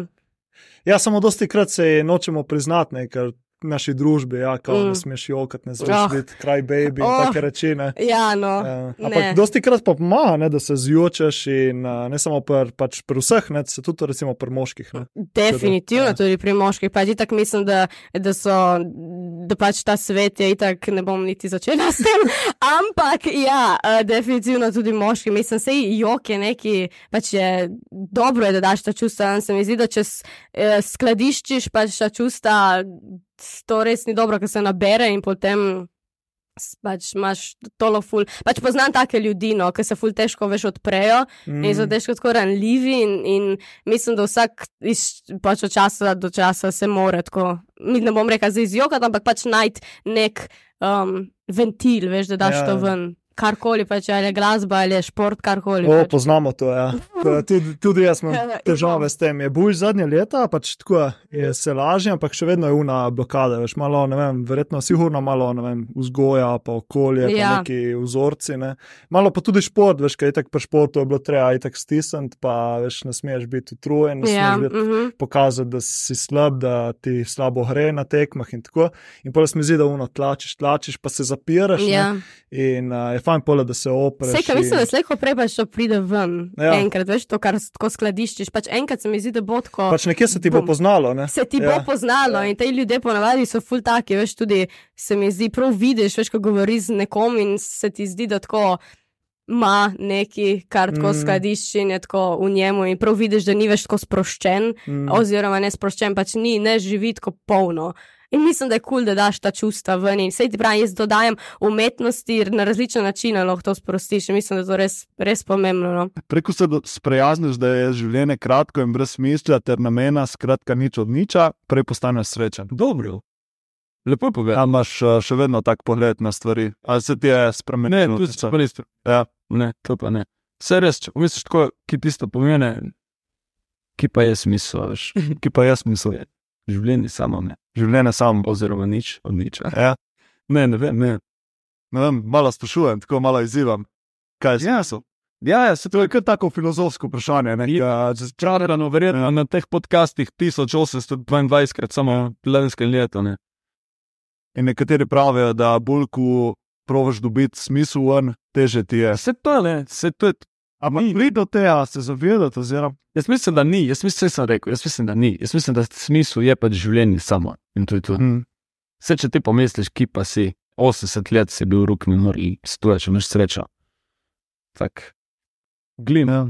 Ja, samo dosti krat se nočemo priznati, ne, ker naši družbi, ja, kao, Mm. ne smeš jokati, ne smeš Oh. biti kraj baby in Oh. take reči. Ne. ja no. Ne. ampak dosti krat pa pomaga, ne, da se zjočeš in uh, ne samo pri pač pri vseh, ne, se tudi recimo pri moških. Ne. Definitivno Ja. tudi pri moških. Pač itak mislim, da, da so, da pač ta svet je itak, ne bom niti začela s tem. Ampak ja, eh, definitivno tudi moški. Mislim, sej jok je neki, pač je dobro, je, da daš ta čustva. in Se mi zdi, da če eh, skladiščiš pač ta čustva, to res ni dobro, ker se nabere in potem. Pač imaš tolo ful. Pač poznam take ljudi, no, ki se ful težko veš odprejo Mm. in so težko tako ranljivi, in, in mislim, da vsak iz, pač od časa do časa se mora tako, mi ne bom rekel, zdaj izjokati, ampak pač najti nek um, ventil, veš, da daš Ja. ja. to ven. Karkoli, pač ali je glasba ali je šport, karkoli. O, pač. poznamo to. Ja. Tudi, tudi jaz imam Ja, težave s tem. Je bolj zadnje leta, pač tako je se lažje, ampak še vedno je una blokada. Veš, malo, ne vem, verjetno sigurno malo ne vem, vzgoja, pa okolje, pa Ja. neki vzorci. Ne. Malo pa tudi šport, veš, kaj je tako pri športu, je bilo treba itak stisniti, pa veš, ne smeš biti utrujen, ne Ja, smeš biti mhm. pokazati, da si slab, da ti slabo gre na tekmah in tako. In pa se mi zdi, da uno tlačiš, tlačiš, pa se zapiraš. ne. Ja. In uh, je fajn pole, da se opreš. Vse, kar mislim, da slejko prej pač to pride ven. Ja. Ja. Enkrat, veš, to, kar tako skladiščiš. Pač enkrat se mi zdi, da bo tako. Pač nekje se ti bo poznalo. Ne? Se ti Ja. bo poznalo in ti ljudje ponavadi so ful taki, veš, tudi se mi zdi, prav vidiš, veš, ko govoriš z nekom in se ti zdi, da tako ima neki, kar tako Mm. skladišči in je tako v njemu in prav vidiš, da ni več tako sproščen, mm. oziroma ne sproščen, pač ni, ne živi tako polno. In mislim, da je kul, cool, da daš ta čustva ven. In sej ti pravi, jaz dodajam umetnosti na različne načine, lahko to sprostiš. In mislim, da je to res, res pomembno. No. Preko se sprijazniš, da je življenje kratko in brez smisla, ter namena, skratka, nič od niča, prej postaneš srečen. Dobro. Lepo povedal. A imaš uh, še vedno tak pogled na stvari, ali se ti je Ne, spremenilo? tu si pa res. Ja. Ne, to pa ne. Vse res, če misliš tako, ki tisto pomeni, ki pa je smisel, veš. Ki pa jaz mislim, Življenje samo ne. Življenje samo. Oziroma nič od niča. Ja. Ne, ne vem, ne. Ne vem, malo sprašujem, tako malo izzivam. Kaj je smisel? Ja, ja, se To je kar tako filozofsko vprašanje. Ne, Ja, Črnano, verjetno ja. na teh podcastih 1822, krat samo lansko leto. Ne. in nekateri pravijo, da bolj ko provaš dobiti smisel, teže ti je. Vse to je, vse to je. Ampak pridi do tega, se zavedati, oziroma Jaz mislim, da ni, jaz mislim, sem rekel, jaz mislim, da ni. Jaz mislim, da smisel je pač življenje samo. In to je to. hm, Vse, če ti pomisliš, ki pa si, 80 let si bil rok minor in stoje, če imaš srečo. Tak. Glim. Ja.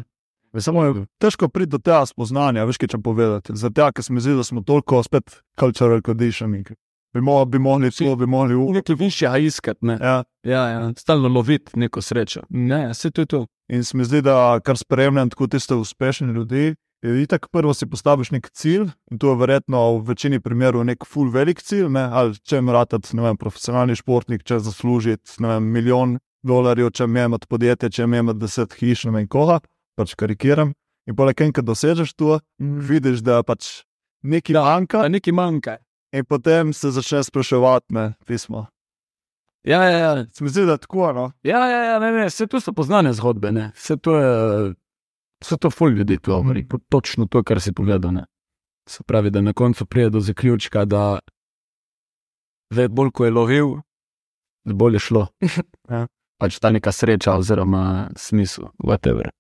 Samo je težko priti do tega spoznanja, veš, kaj če povedati. Zato, ker se mi zdi, da smo toliko spet cultural conditioning. Bi, mo bi mogli to, bi mogli v. Nekaj višjega iskati, ne. Ja. Ja, ja, stalno loviti neko srečo. Ne, vse to je to. In se mi zdi, da kar spremljam tako tiste uspešne ljudi, itak prvo si postaviš nek cilj in to je verjetno v večini primerov nek full velik cilj, ne? ali če imaš, ne vem, profesionalni športnik, če zaslužiti, ne vem, milijon dolarjev, če imeti podjetje, če imeti deset hiš, ne vem koga, pač karikiram. In poleg tega, ko dosežeš to, vidiš, da pač nekaj manjka, A nekaj manjka. In potem se začneš spraševati, ne, pismo. Ja, ja, ja. Se mi zdi, da je tako, no. Ja, ja, ja ne, ne, vse to so poznane zgodbe, ne. Vse to je, vse to ful ljudi to govori, mm. točno to, kar si povedal, ne. Se pravi, da na koncu pride do zaključka, da ve, bolj ko je lovil, bolj je šlo. Ja. Pač ta neka sreča oziroma smisel, whatever.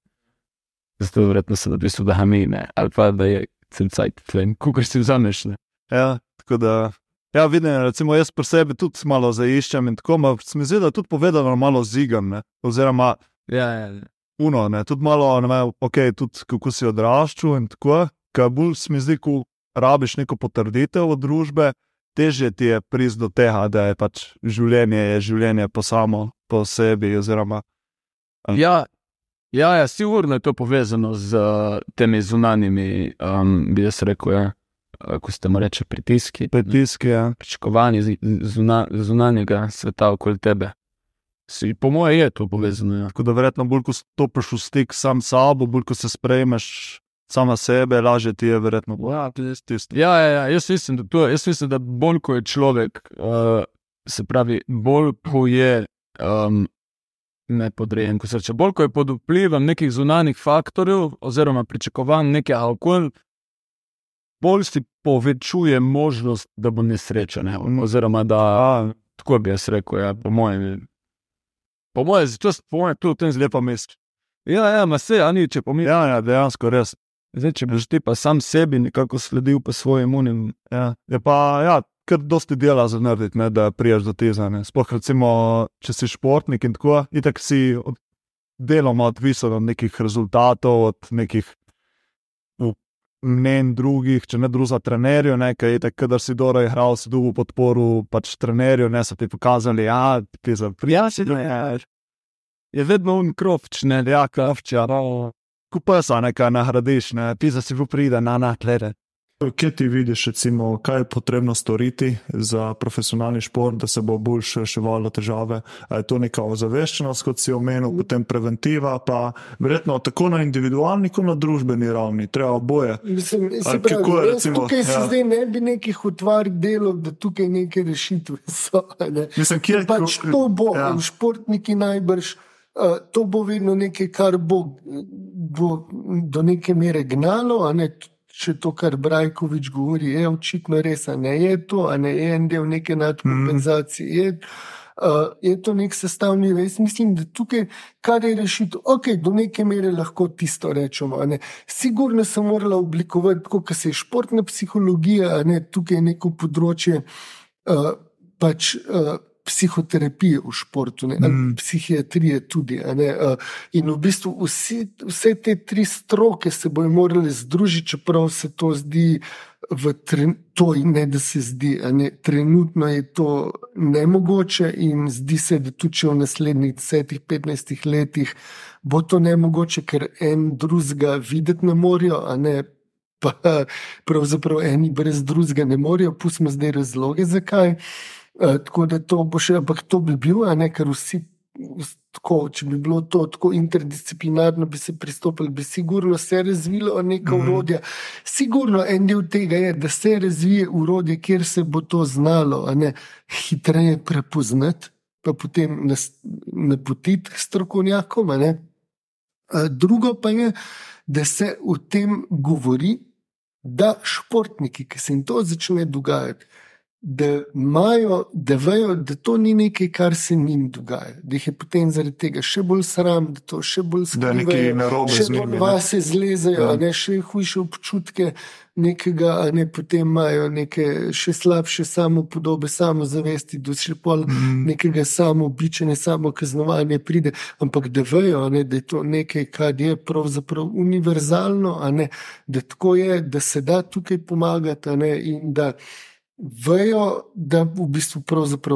Zato verjetno se da v bistvu da hamine, ali pa da je celcajt, kukor si vzameš, ne. Ja, tako da. Ja, vidim, recimo jaz pri sebi tudi malo zaiščem in tako, ampak se mi zdi, da tudi povedano malo zigam, ne? oziroma Ja, ja, ja. uno, ne? tudi malo, ne vem, ok, tudi kako si odraščal in tako, ker bolj se mi zdi, ko rabiš neko potrditev od družbe, težje ti je priti do tega, da je pač življenje je življenje po samo, po sebi, oziroma Ja, ja, ja sigurno je to povezano z uh, temi zunanjimi, um, bi jaz rekel, ja, uh, ko se temu reče, pritiski. pritiski. Ja. Pričakovanje zuna, zunanjega sveta okoli tebe. Si, po mojem, je to povezano. Ja. Tako da verjetno bolj, ko stopiš v stik sam s sabo, bolj, ko se sprejmeš sama sebe, lažje ti je verjetno. Ja, tisto. Ja, ja, ja, jaz mislim, da, to, jaz mislim, da bolj ko je človek, uh, se pravi, bolj ko je um, nepodrejen, ko se reče, bolj ko je pod vplivom nekih zunanjih faktorjev oziroma pričakovanj nekega okolja, bolj si povečuje možnost, da bo nesrečen. ne, Oziroma, da A, tako bi jaz rekel, ja, po mojem. Po mojem, to je po mojem, to je v tem zelo. lepa mest. Ja, ja, ma se, a ni, če pomisliš. Ja, ja, dejansko res. Zdaj, če boš ti pa sam sebi nekako sledil pa svojim unim. Ja. Je pa, ja, kar dosti dela za narediti, ne, da priješ do tega. Sploh, recimo, če si športnik in tako, itak si od, deloma odvisen od nekih rezultatov, od nekih mnenj drugih, če ne druga trenerjev, nekaj je tako, da si dobro igral, si dobil podporo pač trenerjev, ne so ti pokazali, ja, ti za prijatelj. Ja, Je vedno un krovč, ne, ja, kravča, no. Kupesa nekaj nagradiš, ne, ti za si v pride, na na, glede. Kje ti vidiš, recimo, kaj je potrebno storiti za profesionalni šport, da se bo bolj reševalo težave? A je to neka ozaveščenost, kot si omenil, potem preventiva, pa verjetno tako na individualni, kot na družbeni ravni, treba oboje. Mislim, pravi, kako je, recimo, tukaj se ja. zdaj ne bi nekih utvar delal, da tukaj neke rešitve so. Ne. Mislim, kje je pač to bo, Ja. športniki najbrž. Uh, to bo vedno nekaj, kar bo, bo do neke mere gnalo. Ne, če to, kar Brajkovič govori, je očitno res, ne je to, ne je en del neke nadkompenzacije. Je, uh, je to nek sestavni del. Jaz mislim, da tukaj, kar je rešitev, ok, do neke mere lahko tisto rečemo. ne. Sigurno se morala oblikovati, kot se je športna psihologija, ne tukaj je neko področje. Uh, pač, uh, Psihoterapije v športu, ne, ali Mm. psihiatrije tudi. Ne, in v bistvu vsi, vse te tri stroke se bodo morali združiti, čeprav se to zdi v tren, to, ne da se zdi. Ne, trenutno je to nemogoče in zdi se, da tudi če v naslednjih 10-15 letih bo to nemogoče, ker en drugega videti ne morejo, a ne pa pravzaprav eni brez drugega ne morejo. Pustimo zdaj razloge, zakaj. Uh, tako da to bo še, ampak to bi bil, a ne, ker vsi. vs- Tako, če bi bilo to tako interdisciplinarno, bi se pristopili, bi sigurno se razvilo neka Mhm. urodja. Sigurno en del tega je, da se razvije urodje, kjer se bo to znalo ne, hitreje prepoznati, pa potem napotiti k strokovnjakom. ne. A Drugo pa je, da se o tem govori, da športniki, ki se jim to začne dogajati, da, imajo, da vejo, da to ni nekaj, kar se njim dogaja, da jih je potem zaradi tega še bolj sram, da to še bolj Da je nekaj narobe še z njimi, bolj ne. vase zlezejo, Ja. ne, še hujše občutke. Nekega, ne potem imajo neke še slabše samopodobe, samozavesti, do še pol Mm. nekega samoobičanja, samo kaznovanje pride, ampak da vejo, ne, da je to nekaj, kar je pravzaprav univerzalno, ne, da tako je, da se da tukaj pomagati, ne, in da vejo, da v bistvu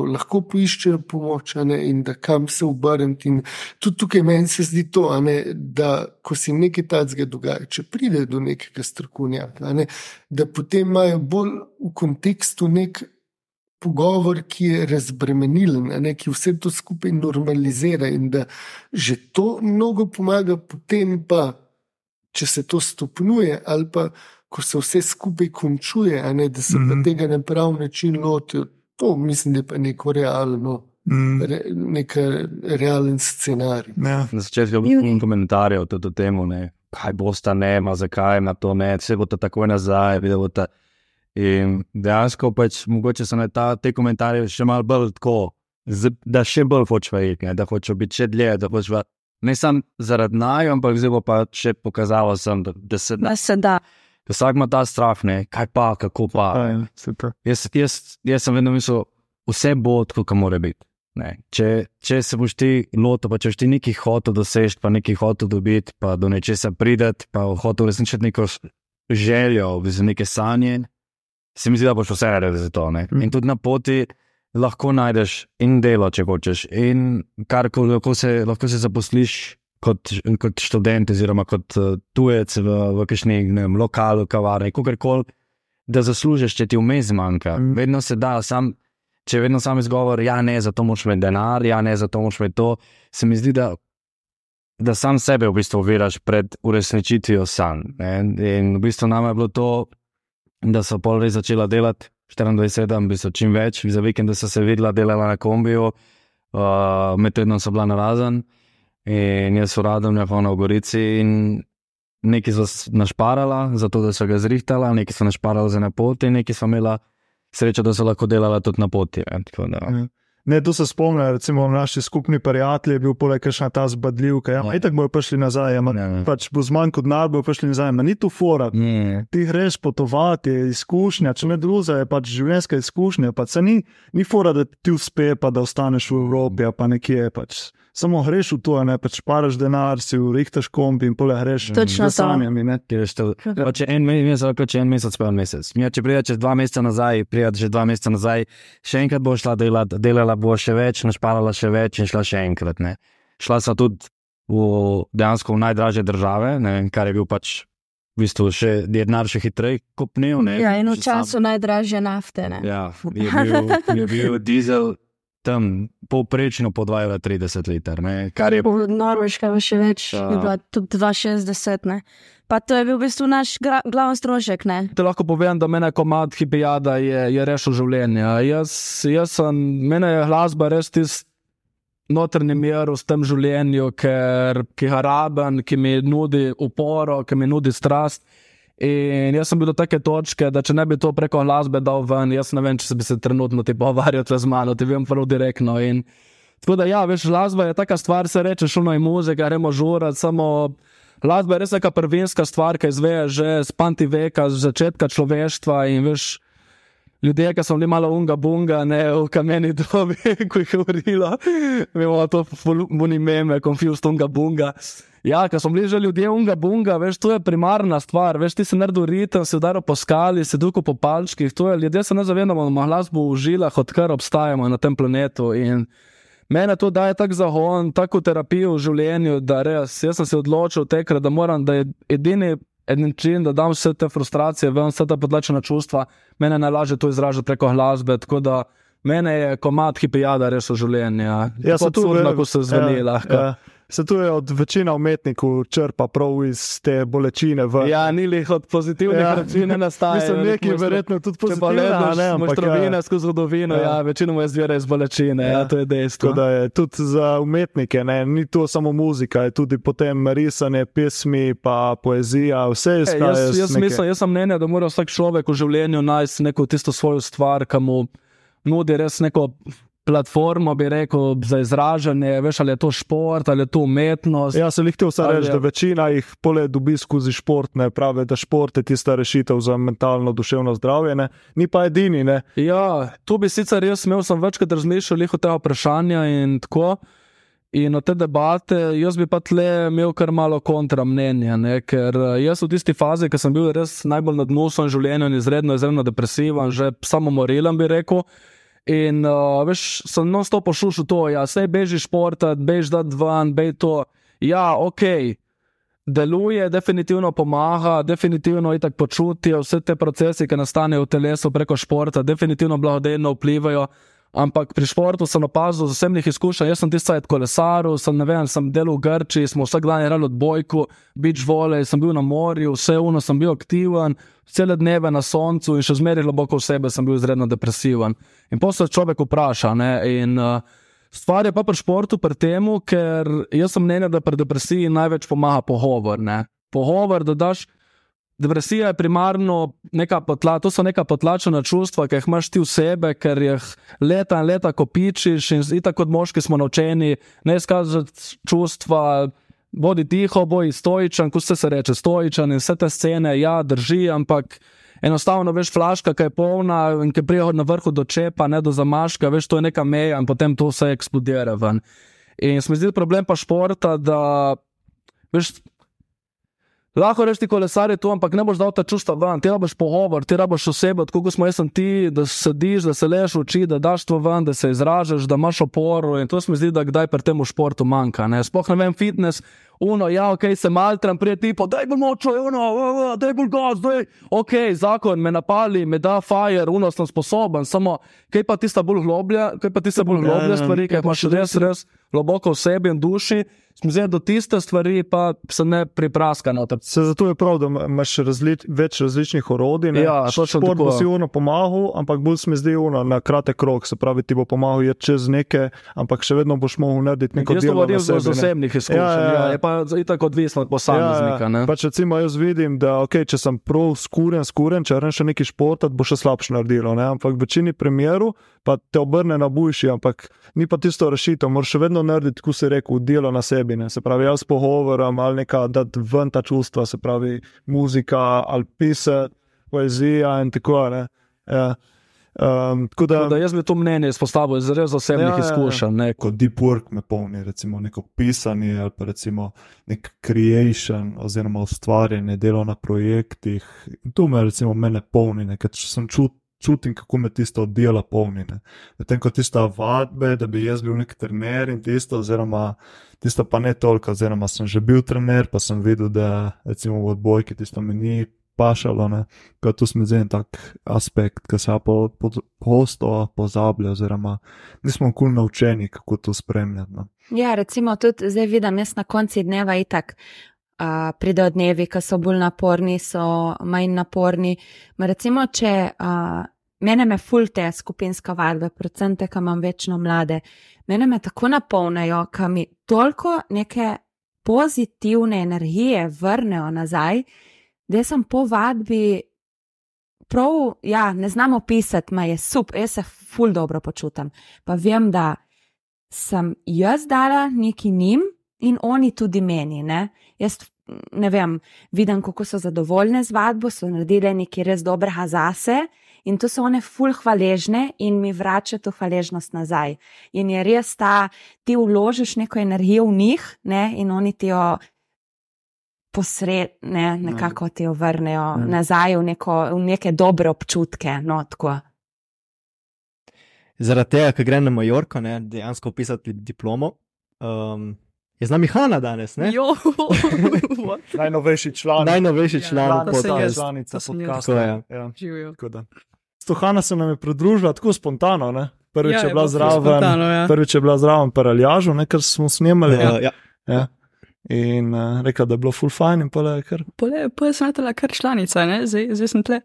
lahko poiščejo pomoč, ne, in da kam se obrniti. In tudi tukaj meni se zdi to, ne, da ko se jim nekaj takega dogaja, če pride do nekega strokovnjaka, ne, da potem imajo bolj v kontekstu nek pogovor, ki je razbremenilen, ne, ki vse to skupaj normalizira in da že to mnogo pomaga, potem pa, če se to stopnjuje ali pa ko se vse skupaj končuje, ne, da se mm. -hmm. tega na prav način lotijo. To mislim, da je pa neko realno, Mm. re, nek realen scenarij. Ja. Na začetku je bilo komentarjev tudi o tem, ne, kaj bo sta nema, zakaj na to ne, vse bo to takoj nazaj. boste. In dejansko pač mogoče so ta, te komentarje še malo bolj tako, da še bolj hočejo iti, ne, da hočejo biti še dlje, da hočejo ne samo zaradi naju, ampak zdaj bo pa še pokazalo, sem, da, da se da. Da se da. Vsak ima ta strah, ne, kaj pa, kako pa. Super. Jaz, jaz, jaz sem vedno mislil, vse bo tako, kot mora biti. Ne. Če, če se boš ti lotil, pa če boš ti nekaj hotel doseči, pa nekaj hotel dobiti, pa do nečesa prideti, pa hotel uresničiti neko željo, z neke sanje, se mi zdi, da boš vse naredil za to. Ne. In tudi na poti lahko najdeš in delo, če hočeš, in kar ko- lahko se, lahko se zaposliš. Kot, kot študent, oziroma kot uh, tujec v, v vem, lokalu, kavarni, kakorkoli, da zaslužiš, če ti vmes manjka. Mm. Vedno se da, sam, če je vedno sam izgovor, ja, ne, zato moraš imeti denar, ja, ne, zato moraš imeti to. Se mi zdi, da, da sam sebe v bistvu oviraš pred uresničitvijo sanj. In v bistvu nam je bilo to, da so pol res začela delati 24-7, v bistvu čim več, za vikend so se videla, delala na kombiju, uh, med tednom so bila na razen. In jaz uradom je pa na Gorici in neki so našparala, zato da so ga zrihtala, neki so našparala za na poti, neki so imela srečo, da so lahko delala tudi na poti. Ne, da. Ja. Ne, tu se spomnim, recimo naši skupni prijatelji, je bil poleg tega ta zbadljivka. Ja, Ja. ja. Tako bojo prišli nazaj, ja, Ja, ja. pač bo zmanj kot denar, bojo prišli nazaj. Ma, ni tu fora. Mm. Ti greš potovati, je izkušnja, če ne druga, je pač življenjska izkušnja. Pač se ni, ni fora, da ti uspe, pa da ostaneš v Evropi, pa nekje. Pač. Samo greš v to, a ne pač paraš denar, si urihtaš kombi in pole greš Točno sanjami. ne. Pa Če en mesec, lahko če en mesec, pa en mesec. Ja, če prideš čez dva meseca nazaj, prideš že dva meseca nazaj, še enkrat boš šla delati, delala bo še več, našparala še več in šla še enkrat. Ne. Šla sem tudi v dejansko v najdražje države, ne, kar je bil pač v bistvu še denar še hitreje kopnil. Ne, Ja, in v Že sam- času najdražje nafte. Ne? Ja, je bil, je bil dizel tam povprečno po 2,30 liter, ne, kar je Norveška je še več, Ja. je bila tudi 2,60. Ne? Pa to je bil v bistvu naš glavni strošek. Ne? Te lahko povem, da mene komad hipijada je, je rešil življenje. Jaz, jaz sem, mene je glasba res tisti notrni mir v tem življenju, ker, ki ga rabim, ki mi nudi uporo, ki mi nudi strast. In jaz sem bil do take točke, da če ne bi to preko glasbe dal ven, jaz ne vem, če bi se trenutno ti pogovarjal z mano, ti vem prav direktno. In, tako da, ja, veš, glasba je taka stvar, se reče, šuno je muzika, gremo žurat, samo. Glasba je res neka prvinska stvar, ki izveja že z panti veka, z začetka človeštva in veš. Ljudje, ki so bili malo unga bunga, ne v kameni dobi, ko jih je urilo, imamo to buni meme, confused unga bunga. Ja, ker so bili že ljudje unga bunga, veš, to je primarna stvar, veš, ti se naredil ritem, se udaro po skali, se duko po palčkih, to je, ljudje se ne zavedamo, da ima glasbo v žilah, odkar obstajamo na tem planetu in Mene to daje tak zagon, tako terapijo v življenju, da res, jaz sem se odločil tekrat, da moram, da je edini edini način, da dam vse te frustracije, ven, vse ta podlačena čustva, mene najlažje to izražati preko glasbe, tako da mene je komat hipijada res v življenju. Ja, se tu absurdno, ko se zveni ja, lahko. Ja. Se tu je od večina umetnikov črpa prav iz te bolečine. V, Ja, ni lih od pozitivnih Ja. ja. ne nastaja. Mislim, neki verjetno tudi pozitivne, gledaš ne, ampak, mojstrovine ja. skozi zgodovino, Ja. ja, ja večinoma izvira iz bolečine, ja. ja, to je dejstvo. Tako da je tudi za umetnike, ne, ni to samo muzika, je tudi potem risanje, pesmi, pa poezija, vse E, izhaja jaz, jaz, neke- mislim, jaz sem mnenja, da mora vsak človek v življenju najti neko tisto svojo stvar, ki mu nudi res neko platformo, bi rekel, za izražanje. Veš, ali je to šport, ali je to umetnost. Ja, se jih te vse reči, je- da večina jih pole dobi skozi šport, ne pravi, da šport je tista rešitev za mentalno, duševno zdravje, ne. ni pa edini. Ne. Ja, to bi sicer jaz imel, sem večkrat razmišljal o tega vprašanja in tako. In od te debate, jaz bi pa tle imel kar malo kontra mnenja, ne? ker eh, jaz v tisti fazi, ki sem bil res najbolj na dnu v svojem življenju in izredno, izredno depresiven, že samomorilen bi rekel. In uh, veš, sem non stop pošušal to, ja, sej beži športat, beži da dvan, bej to. Ja, ok, deluje, definitivno pomaga, definitivno je tako počutje, vse te procesi, ki nastanejo v telesu preko športa, definitivno blagodejno vplivajo. Ampak pri športu sem opazil z osebnih izkušenj, jaz sem tisti kolesaril, sem, ne vem, sem delal v Grčiji, smo vsak dan igrali odbojko, beach volley, sem bil na morju, vse uno sem bil aktiven, cele dneve na soncu in še zmeraj globoko v sebe sem bil izredno depresiven. In potem se človek vpraša. Ne, in, uh, stvar je pa pri športu, pri tem, ker jaz sem mnenja, da pri depresiji največ pomaga pogovor. Ne. Pogovor, da daš. Depresija je primarno neka potla, to so neka potlačena čustva, ki jih imaš ti v sebi, ker jih leta in leta kopičiš. In tako kot moški smo naučeni, ne izkazati čustva, bodi tiho, bodi stoičen, ko se se reče stoičen in vse te scene, ja, drži, ampak enostavno veš, flaška, ki je polna in ki prije na vrhu do čepa, ne do zamaška, veš, to je neka meja in potem to vse eksplodira ven. In se mi zdi problem pa športa, da veš. Lahko rečeš, kolesar je to, ampak ne boš dal ta čustva ven, ti rabiš pogovor, ti rabiš osebo, tako kot smo jaz in ti, da sediš, da se leš v oči, da daš to ven, da se izražaš, da imaš oporo. In to se mi zdi, da kdaj pri tem športu manjka. Ne? Sploh ne vem, fitness, uno, ja, ok, se maltram, prije tipo, daj bolj močno, uno, daj bolj gas, daj. Ok, zakon me napali, me da fire, uno sem sposoben, samo kaj pa tista bolj globlja, kaj pa tista bolj globlja stvari, kaj imaš res, res globoko v sebi in duši. Zmizje do tiste stvari, pa se ne pripraska na to. Se zato je prav, da imaš različ, več različnih orodij. ne. Ja, točno Šport bo tako. si uno pomagal, ampak bolj mi zdi uno na kratek rok, se pravi, ti bo pomagal je čez neke, ampak še vedno boš mogel narediti neko Jaz delo. govorim na sebi, iz osebnih izkušenj, ja, ja, ja. je pa itak odvisno od posameznika. Ja, ja. Pač recimo jaz vidim, da okay, če sem prav skuren, skuren, če rečem še neki športat, bo še slabše naredilo. Ne? Ampak v večini primerov pa te obrne na bujši, ampak ni pa tisto rešitev. Moraš še vedno narediti, kot si rekel, delo na sebi. Ne? Se pravi, jaz pogovorim ali neka dati ven ta čustva, se pravi, muzika ali pisati, poezija in tako naprej. Ja. Um, tako da, Tako da jaz bi to mnenje izpostavil iz res osebnih Ja, ja, ja. izkušenj. Ne, Kot deep work me polni, recimo neko pisanje ali pa recimo nek creation oziroma ustvarjanje, delo na projektih. In to me recimo mene polni, ker sem čut, čutim, kako me tisto dela polni. ne. Medtem ko tista vadbe, da bi jaz bil nek trener in tisto, oziroma tisto pa ne toliko, oziroma sem že bil trener, pa sem videl, da recimo v odbojki tisto mi ni pašalo. ne. Ko tu smo zdaj en tak aspekt, ki se pa po, posto pozablja, oziroma nismo kul naučeni, kako to spremljati. No. Ja, recimo tudi zdaj vidim, jaz na koncu dneva itak. Uh, pridejo dnevi, ki so bolj naporni, so manj naporni. Ma recimo, če uh, mene me fulte skupinska vadbe, predvsem te, ki imam večno mlade, mene me tako napolnijo, ki mi toliko neke pozitivne energije vrnejo nazaj, da sem po vadbi prav, ja, ne znam opisati, ma je super, jaz se ful dobro počutim. Pa vem, da sem jaz dala neki njim in oni tudi meni. Ne? Jaz ne vem, vidim, kako so zadovoljne z vadbo, so naredile nekaj res dobrega zase. In to so one ful hvaležne in mi vračajo to hvaležnost nazaj. In je res ta, ti vložiš neko energijo v njih, ne, in oni ti jo posredne, nekako ti jo vrnejo Mm. nazaj v, neko, v neke dobre občutke. No, tako. Zaradi tega, ker grem na Majorko, ne, dejansko pisati diplomo. Um, je z nami Hanna danes, ne? Jo, Najnovejši član. Najnovejši član Član, To sem podcasta, jaz, članica to podcasta. Tako je. Ja. živijo. Tako da. Stohana se nam je pridružila tako spontano. Ne? Prvič Ja, je je bila zraven, spontano, ja. prvič je bila zraven paraljažu, ker smo snemali. Ja, ja. Ja. In uh, rekla, da je bilo full fajn, in pa je kar. Pole, pole sem letela kar članica, ne? zdaj, zdaj sem tle.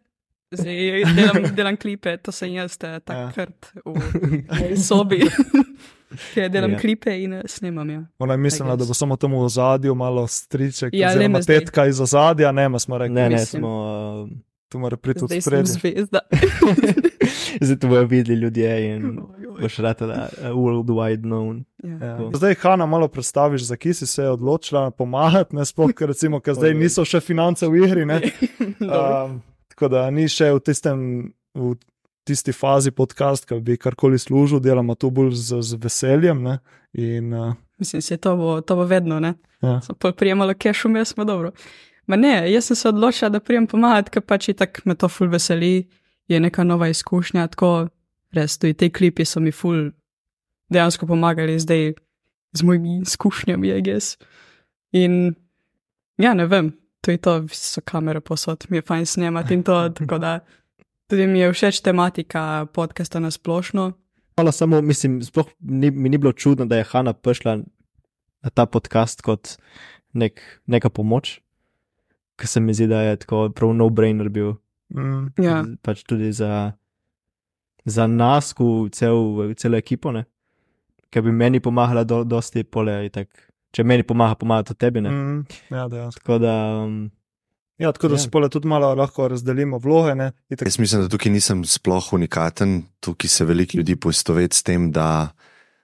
Zdaj delam, delam klipe, to sem jaz, eh, Ja. takrat v moji sobi, kjer delam Ja. ja. klipe in eh, snemam. Ja. Ona je mislila, da bo samo tam v zadju malo striček, Ja, ja, oziroma tetka iz ozadja, ne, smo rekli, Ne, ne, Mislim. smo. Uh, tu mora priti od spredja. zvezda. zdaj to bojo videli ljudje in boš ratela uh, worldwide known. Ja. Ja. Tako. Zdaj, Hanna, malo predstaviš, za ki si se odločila pomagati, ne sploh, ker, recimo, ker zdaj niso še finance v igri. ne. Um, tako da ni še v, tistem, v tisti fazi podcast, ki bi karkoli služil, delamo to bolj z, z veseljem. Ne? In, uh, Mislim, se to bo, to bo vedno, ne? ja. Pa prijemala cash vmes, smo dobro. Ma ne, jaz sem se odločila, da prijem pomagati, ker pač itak me to ful veseli, je neka nova izkušnja, tako res, tudi te klipi so mi ful dejansko pomagali zdaj z mojimi izkušnjami, je gess. In ja, ne vem, to je to, so kamere posod, mi je fajn snemati in to, tako da tudi mi je všeč tematika podcasta na splošno. Hvala samo, mislim, sploh ni, mi ni bilo čudno, da je Hanna prišla na ta podcast kot nek, neka pomoč, ker se mi zdi, da je tako prav no-brainer bil. Mm, Ja. Pač tudi za, za nas, cel, celo ekipo, ne? ker bi meni pomagala, do, dosti pole. Itak. Če meni pomaga, pomaga tudi tebi. Ne? mm, ja, dejansko. Tako da. Um, Ja, tako da Ja. se pole tudi malo lahko razdelimo vloge. Ne? Itak, Jaz mislim, da tukaj nisem sploh unikaten, tukaj se veliko ljudi poistoveti s tem, da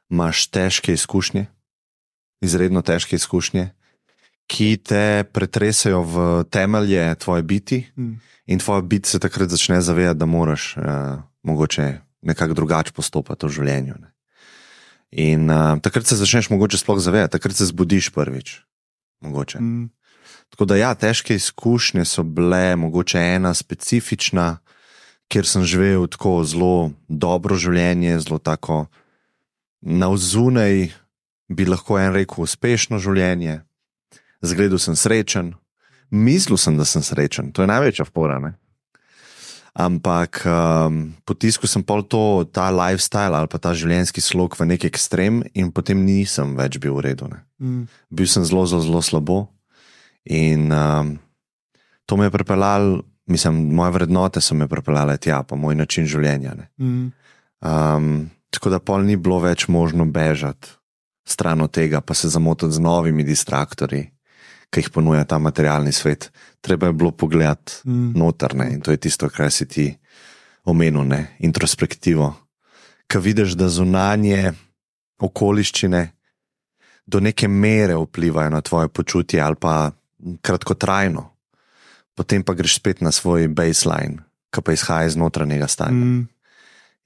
imaš težke izkušnje, izredno težke izkušnje, ki te pretresajo v temelje tvoje biti Mm. in tvoja bit se takrat začne zavedati, da moraš uh, mogoče nekako drugače postopati v življenju. Ne. In uh, takrat se začneš mogoče sploh zavedati, takrat se zbudiš prvič. Mogoče. mm, Tako da, ja, težke izkušnje so bile, mogoče ena specifična, kjer sem živel tako zelo dobro življenje, zelo tako navzunaj, bi lahko en rekel, uspešno življenje. Zgledal sem srečen, mislil sem, da sem srečen, to je največja fora. Ne? Ampak um, potiskal sem pol to, ta lifestyle ali pa ta življenjski slog v nek ekstrem, in potem nisem več bil v redu. Ne? mm, bil sem zelo, zelo, zelo slabo. In um, to me je pripeljalo, mislim, moje vrednote so me pripeljale tja, pa moj način življenja. ne. mm, Um, tako da pol ni bilo več možno bežati stran od tega, pa se zamotiti z novimi distraktorji, ki jih ponuja ta materialni svet. Treba je bilo pogledati mm, notrne in to je tisto, kar si ti omenil, ne? introspektivo. Ko vidiš, da zunanje okoliščine do neke mere vplivajo na tvoje počutje ali pa kratkotrajno, potem pa greš spet na svoj baseline, ki pa izhaja iz notranjega stanja. mm,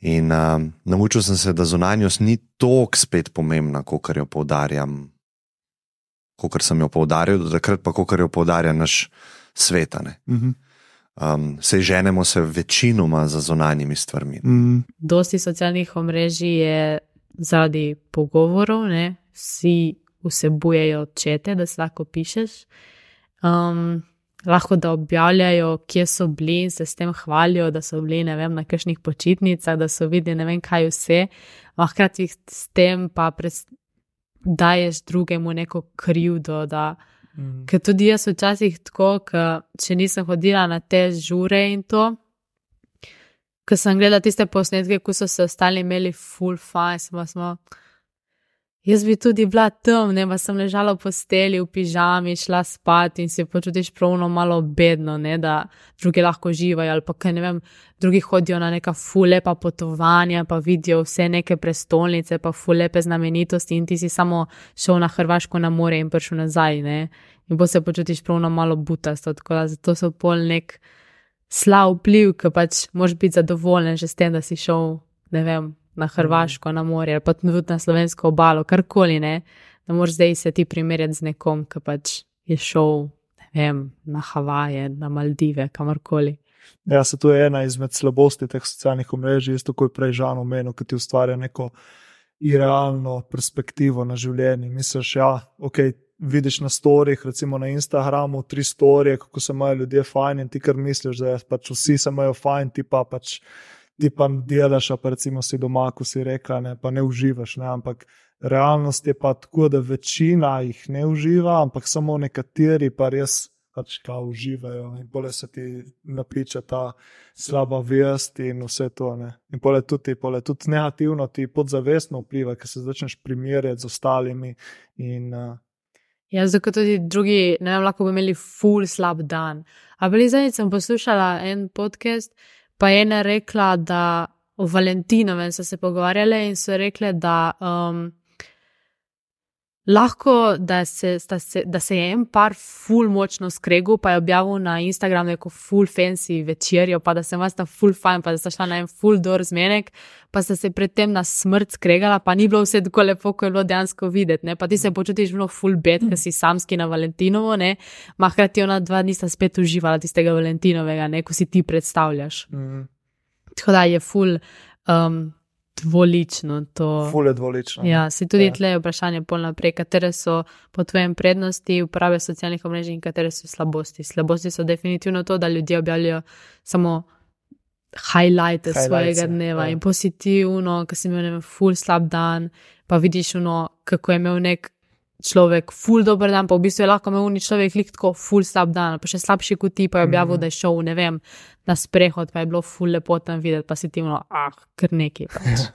In um, naučil sem se, da zunanjost ni tako spet pomembna, kot jo poudarjam, kot sem jo poudarjal, do takrat pa kot jo poudarja naš svet. a ne. mhm, um, se ženemo se večinoma za zonanjimi stvarmi. Mm. Dosti socialnih omrežij je zaradi pogovorov, ne? vsi vsebujejo čete, da se lahko pišeš. Um, lahko da objavljajo, kje so bili in se s tem hvalijo, da so bili vem, na kakšnih počitnicah, da so videli ne vem kaj vse. A hkrati s tem pa pres, daješ drugemu neko krivdo. Da, mm. Ker tudi jaz včasih tako, če nisem hodila na te žure in to. Ko sem gledala tiste posnetke, ko so se ostali imeli full fine, smo, smo Jaz bi tudi bila tam, ne pa sem ležala v posteli, v pižami, šla spat in se počutiš pravno malo bedno, ne, da drugi lahko živajo ali pa kaj ne vem, drugi hodijo na neka fulepa potovanja, pa vidijo vse neke prestolnice, pa fulepe znamenitosti in ti si samo šel na Hrvaško na more in prišel nazaj, ne, in bo se počutiš pravno malo butasto, tako da zato so pol nek slab vpliv, ki pač moš biti zadovoljen že s tem, da si šel, ne vem, na Hrvaško, na morje, ali pa tudi na slovensko obalo, karkoli ne. Da moraš zdaj se ti primerjati z nekom, ki pač je šel vem, na Havaje, na Maldive, kamorkoli. Ja, se to je ena izmed slabosti teh socialnih omrežij, isto kot prej žano omenil, ki ti ustvarja neko irealno perspektivo na življenje. Misliš, ja, ok. Vidiš na storjih, recimo na Instagramu, tri storije, kako se imajo ljudje fajn, in ti kar misliš, da pač vsi se imajo fajn, ti pa pač ti pa delaš, pa recimo si doma, ko si rekla, ne, pa ne uživaš. Ne, ampak realnost je pa tako, da večina jih ne uživa, ampak samo nekateri pa res. Pač kaj uživajo, in bolje se ti napiče ta slaba vest, in vse to. Ne. In bolje tudi, bolje tudi negativno ti podzavestno vpliva, ker se začneš primerjati z ostalimi. In, uh, Ja, zato tudi drugi, ne vem, lahko bi imeli full slab dan. Ampak zdaj sem poslušala en podcast, pa je ena rekla, da o Valentinovem so se pogovarjali in so rekli, da um, lahko, da se, se, da se je en par full močno skregal, pa je objavil na Instagramu neko full fancy večerjo, pa da se vas ta full fine, pa da sta šla na en full door zmenek, pa sta se predtem na smrt skregala, pa ni bilo vse tako lepo, kot je bilo dejansko videti, ne? pa ti se počutiš bilo full bed, ker si samski na Valentinovo, ne, ma hkrati ona dva nista spet uživala tistega Valentinovega, ne, ko si ti predstavljaš. Mm -hmm. Tako da je full. Um, dvolično. To... Fule dvolično. Ja, si tudi ja. tle vprašanje pol naprej, katere so po tvojem prednosti uporabe socialnih omrežij in katere so slabosti. Slabosti so definitivno to, da ljudje objavljajo samo highlighte svojega dneva ja. in pozitivno, ker si imel ne full slab dan, pa vidiš uno, kako je imel nek človek, ful dober dan, pa v bistvu je lahko imel ni človek lik tako ful slab dan, pa še slabši kot ti, pa je objavil, mm. da je šel, ne vem, na sprehod, pa je bilo ful lepo tam videti, pa si ti imel, ah, kar neki. Pač.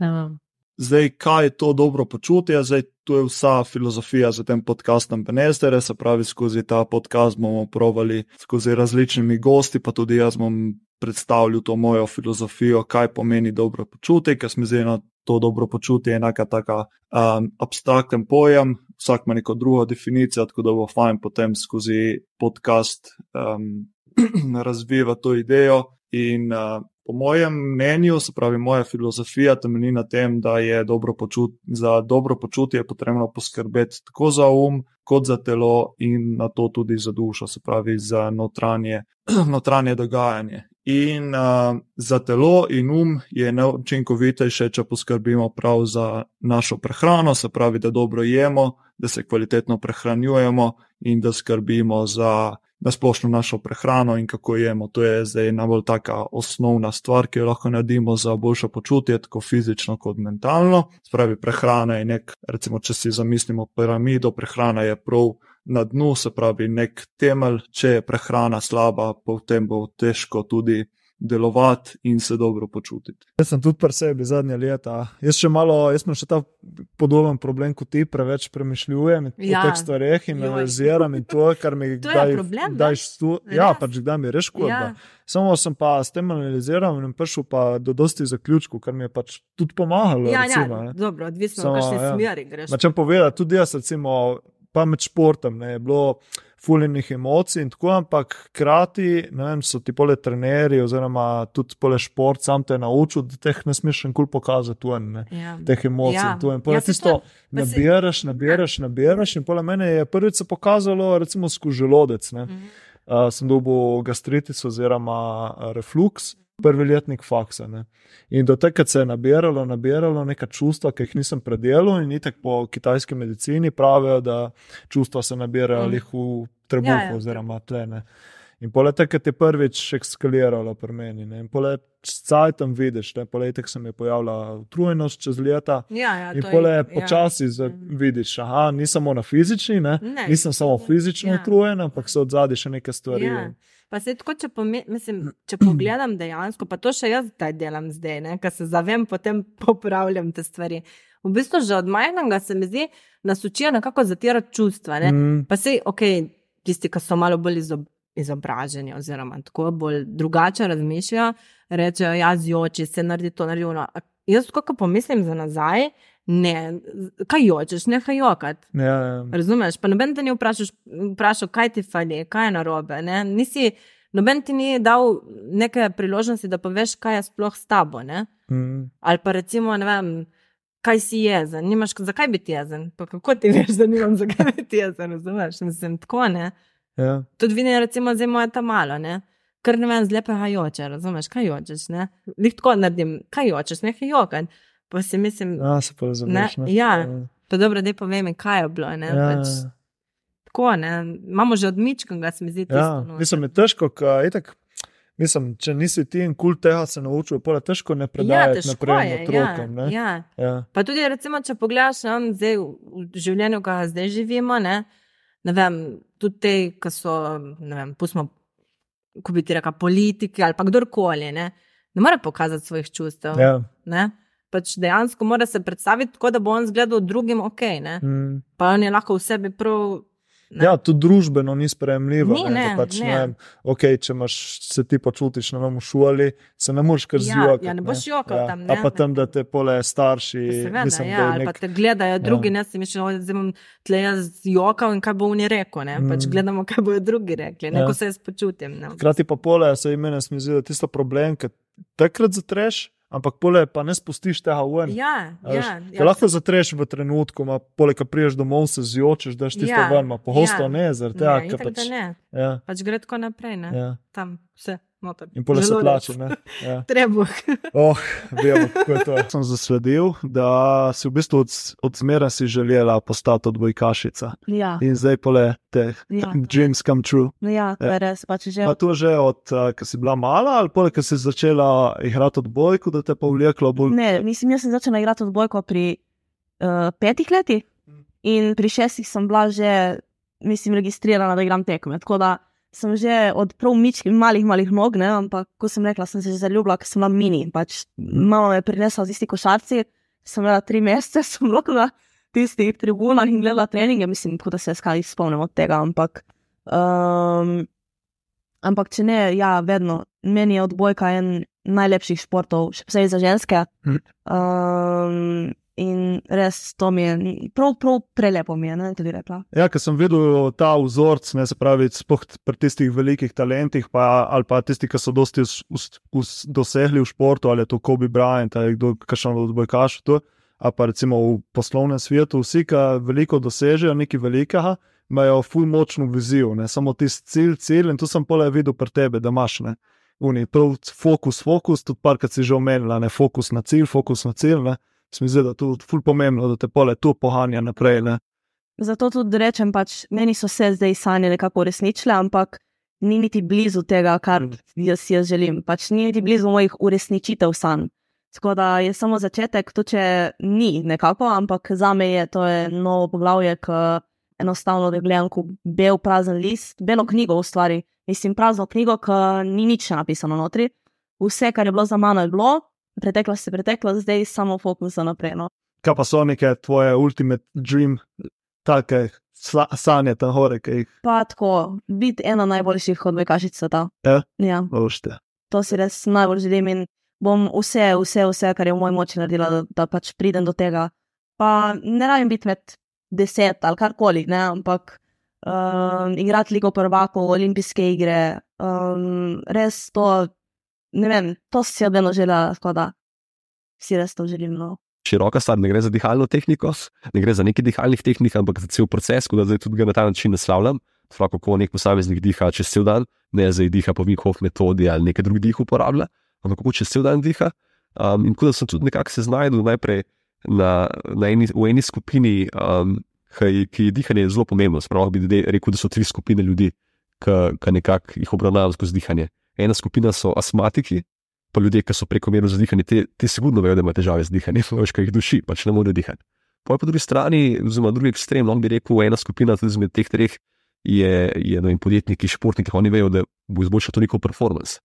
Zdaj, kaj je to dobro počutje? Zdaj, to je vsa filozofija za tem podcastom Benestere, se pravi, skozi ta podcast bomo provali skozi različnimi gosti, pa tudi jaz bom predstavljal to mojo filozofijo, kaj pomeni dobro počutje, ker smo zdaj na to dobro počutje enaka taka um, abstrakten pojem, vsak ima neko drugo definicijo, tako da bo fajn potem skozi podcast um, razvijati to idejo. In uh, po mojem mnenju, se pravi, moja filozofija temelji na tem, da je dobro počut, za dobro počutje potrebno poskrbeti tako za um, kot za telo in na to tudi za dušo, se pravi, za notranje, notranje dogajanje. In uh, za telo in um je neučinkovitejše, če poskrbimo prav za našo prehrano, se pravi, da dobro jemo, da se kvalitetno prehranjujemo in da skrbimo za nasplošno našo prehrano in kako jemo. To je zdaj najbolj taka osnovna stvar, ki jo lahko naredimo za boljše počutje, tako fizično kot mentalno. Spravi, prehrana je nek, recimo, če si zamislimo piramido, prehrana je prav na dnu, se pravi, nek temelj, če je prehrana slaba, potem bo težko tudi delovati in se dobro počutiti. Jaz sem tudi pri sebi zadnja leta. Jaz še malo, jaz imam še ta podoben problem kot ti, preveč premišljujem ja. o teh stvareh in analiziram in to, kar mi daj, daš tu. Ja, pač kdaj mi reš kot. Ja. Samo sem pa s tem analiziral in prišel pa do dosti zaključkov, kar mi je pač tudi pomagalo. Ja, recimo, ja. dobro, odvisno od kakšne ja. smeri greš. Če povedati, tudi jaz recimo, pa med športom ne, je bilo fuljenih emocij in tako, ampak hkrati so ti pole trenerji, oziroma tudi pole šport, sam te naučil, da teh ne smeš nikoli pokazati, tu ne, ja. teh emocij. Ja. In pole ja, tisto nabiraš, nabiraš, nabiraš. In pole mene je prvič se pokazalo, recimo, skozi želodec. Ne. Mhm. uh, sem dobil gastritis oziroma uh, refluks, prvi letnik faksa. Ne. In do takrat se je nabiralo, nabiralo neka čustva, ki jih nisem predelal, in itek po kitajski medicini pravijo, da čustva se nabirajo Mm. v trebuhu Ja, ja, oziroma tlene. In poleg tega je prvič ekskaliralo pri meni. Ne. In poleg cajtom vidiš, ne, poleg tega se mi je pojavila utrujenost čez leta. Ja, ja, in poleg ja. počasi ja. vidiš, da ni samo na fizični, ne, Ne. nisem samo fizično Ja. utrujen, ampak so od zadaj še neke stvari. Ja. Pa se tako, če, pome, mislim, če pogledam dejansko, pa to še jaz zdaj delam, zdaj, ker se zavem, potem popravljam te stvari. V bistvu že od majhnega se mi zdi, nas učijo nekako zatirati čustva. Ne? Mm. Pa se, ok, tisti, ki so malo bolj izob, izobraženi, oziroma tako bolj drugače razmišljajo, rečejo, ja, zjoči se, naredi to, naredi ono. Jaz, ko pomislim za nazaj, ne, kaj jočeš, nehaj jokati. Ja, ja. Razumeš? Pa noben te ni vprašal, vprašal kaj ti fali, kaj je narobe. Ne? Nisi, noben ti ni dal neke priložnosti, da poveš, kaj je sploh s tabo. Ne? Mm. Ali pa recimo, ne vem, kaj si jezen. Nimaš, zakaj biti jezen? Pa kako ti veš, da nimam zakaj biti jezen? Razumeš? Mislim, tako ne. Ja. Tudi vidim, recimo, zdaj moja ta malo, ne. Ker ne vem, zlepa joče, razumeš, kaj jočeš, ne. Lih tako naredim, kaj jočeš, nekaj jokaj. Pa si mislim, Ja, se pa ne, razumeš. ne. ja, to dobro, da povem, kaj je bilo, ne. Ja, Pač, tako, ne. Imamo že odmička, ga se mi zdi. Ja, no. mislim, je težko, kaj, itak, mislim, če nisi ti en kul tega se naučil, pa je težko ne predajati težko naprej je, otrokom. ja, ne. ja. Ja. Pa tudi, recimo, če pogledaš ne, vem, zdaj, v življenju, ki ga zdaj živimo, ne, ne vem, tudi te, ki so, ne vem, pustimo, ko bi ti rekel, politiki ali pa kdorkoli, ne, ne more pokazati svojih čustev. Ja. Ne? Pač dejansko mora se predstaviti tako, da bo on zgledal drugim ok, ne. Mm. Pa on je lahko v sebi prav. Ja, tudi družbeno ni sprejemljivo. Ni, ne, ne, pač, ne. ne. Vem, okay, če imaš, se ti počutiš na v šoli, se ne moreš kar Ja, zjokati. ja, ne boš jokal tam, ne. A pa tam, da te pole starši. Seveda, mislim, ja, je ali pa nek- te gledajo drugi, Ja. ne si mišljeno, da bom tle jaz jokal in kaj bo oni rekel. Ne? Pač Mm. gledamo, kaj bodo drugi rekli, ne Ja. ko se jaz počutim. Ne? Hkrati pa pole, se da je tisto problem, ker takrat zatreš, ampak pole pa ne spustiš tega ven. Ja, ja, ker ja, lahko zatreš v trenutku, ma pole, ko priješ domov, se zjočeš, daš tisto Ja, ja, ven, ma pogosto ja. ja. ne, zaradi tega, itak, pač. ne. Ja. Pač gre tako naprej, ne? Ja. tam vse. Noter. In pole se Želodec. plače. ne. Ja. Trebuh. Oh, vemo, kako je to. Sem zasledil, da si v bistvu od, od zmeraj si želela postati odbojkašica. Ja. In zdaj pole te Ja. dreams come true. No ja, to je res. Pač že Pa to že od, uh, ko si bila mala, ali pa ko si začela igrati odbojko, da te pa vleklo bolj. Ne, mislim, jaz sem začela igrati odbojko pri uh, petih letih in pri šestih sem bila že, mislim, registrirana, da igram tekme. Tako da sem že od prav mičkih, malih, malih nog, ne, ampak ko sem rekla, sem se že zaljubila, ker sem bila mini. Pač, mama me je prinesla v tisti košarci, sem imela tri mesece, sem bila na tistih tribunah in gledala treninge, mislim, da se skaj spomnim od tega, ampak. Um, ampak če ne, ja, vedno, meni je odbojka en najlepših športov, še posebej za ženske. Hm. Um, in res to mi je, prav, prav prelepo mi je, ne, tudi rekla. Ja, ker sem videl ta vzorc, ne se pravi, pri tistih velikih talentih, pa, ali pa tisti, ki so dosti us, us, us, dosegli v športu, ali je to Kobe Bryant, ali kdo, kakšen od odbojkašov, to, ali pa recimo v poslovnem svetu, vsi, ki veliko dosežejo, nekaj velikega, imajo ful močno vizijo, ne samo tisti cilj, cilj, in tu sem pole videl pri tebi, da imaš, ne. Prav fokus, fokus, tudi parkrat si že omenila, ne fokus na cilj, fokus na cilj, ne. Se mi zdi, da je to ful pomembno, da te pole tu pohanja naprej, ne. Zato tudi rečem, pač, meni so se zdaj sanje nekako uresničile, ampak ni niti blizu tega, kar jaz, jaz želim. Pač ni niti blizu mojih uresničitev sanj. Tako da je samo začetek, to če ni nekako, ampak za me je to je novo poglavje, ki enostavno da gledam kot bel prazen list, belo knjigo v stvari. Mislim, prazno knjigo, ki ni nič napisano notri. Vse, kar je bilo za mano, je bilo, preteklost je preteklost, zdaj samo fokus za naprej. No. kaj pa so neke tvoje ultimate dream, take sa, sanje tam gore, ki jih Pa tako, biti ena najboljših odbojkašic sveta. ja, Ja. bošte. to si res najbolj želim in bom vse, vse, vse, kar je v moji moči naredila, da, da pač pridem do tega. Pa ne rabim biti med deset ali karkoli, ne, ampak um, igrati ligo prvakov, olimpijske igre, um, res to, ne vem, to si vedno želela, tako da si res to želim. No. Široka stvar, ne gre za dihalno tehniko, ne gre za nekaj dihalnih tehnik, ampak za cel proces, tako da zdaj tudi ga na ta način naslavljam. lahko ko nek posameznik diha čez cel dan, ne zdaj diha po Vinkoff metodi ali nekaj drugih dih uporablja, ampak kako čez cel dan diha. Um, in tako da sem tudi nekako se znašel najprej na, na eni, v eni skupini, um, ki, ki je dihanje zelo pomembno. Spravo bi rekel, da so tri skupine ljudi, ki nekako jih obravnavajo skozi dihanje. Ena skupina so astmatiki, pa ljudje, ki so prekomerno zadihani, te, te sigurno vejo, da imajo težave z dihanjem, veš, kaj jih duši, pač ne morejo dihati. Po drugi strani, oziroma drugi ekstrem, lahko bi rekel, ena skupina tudi izmed teh treh je, je vem, podjetniki, športniki, oni vejo, da bo izboljšal to njihov performance.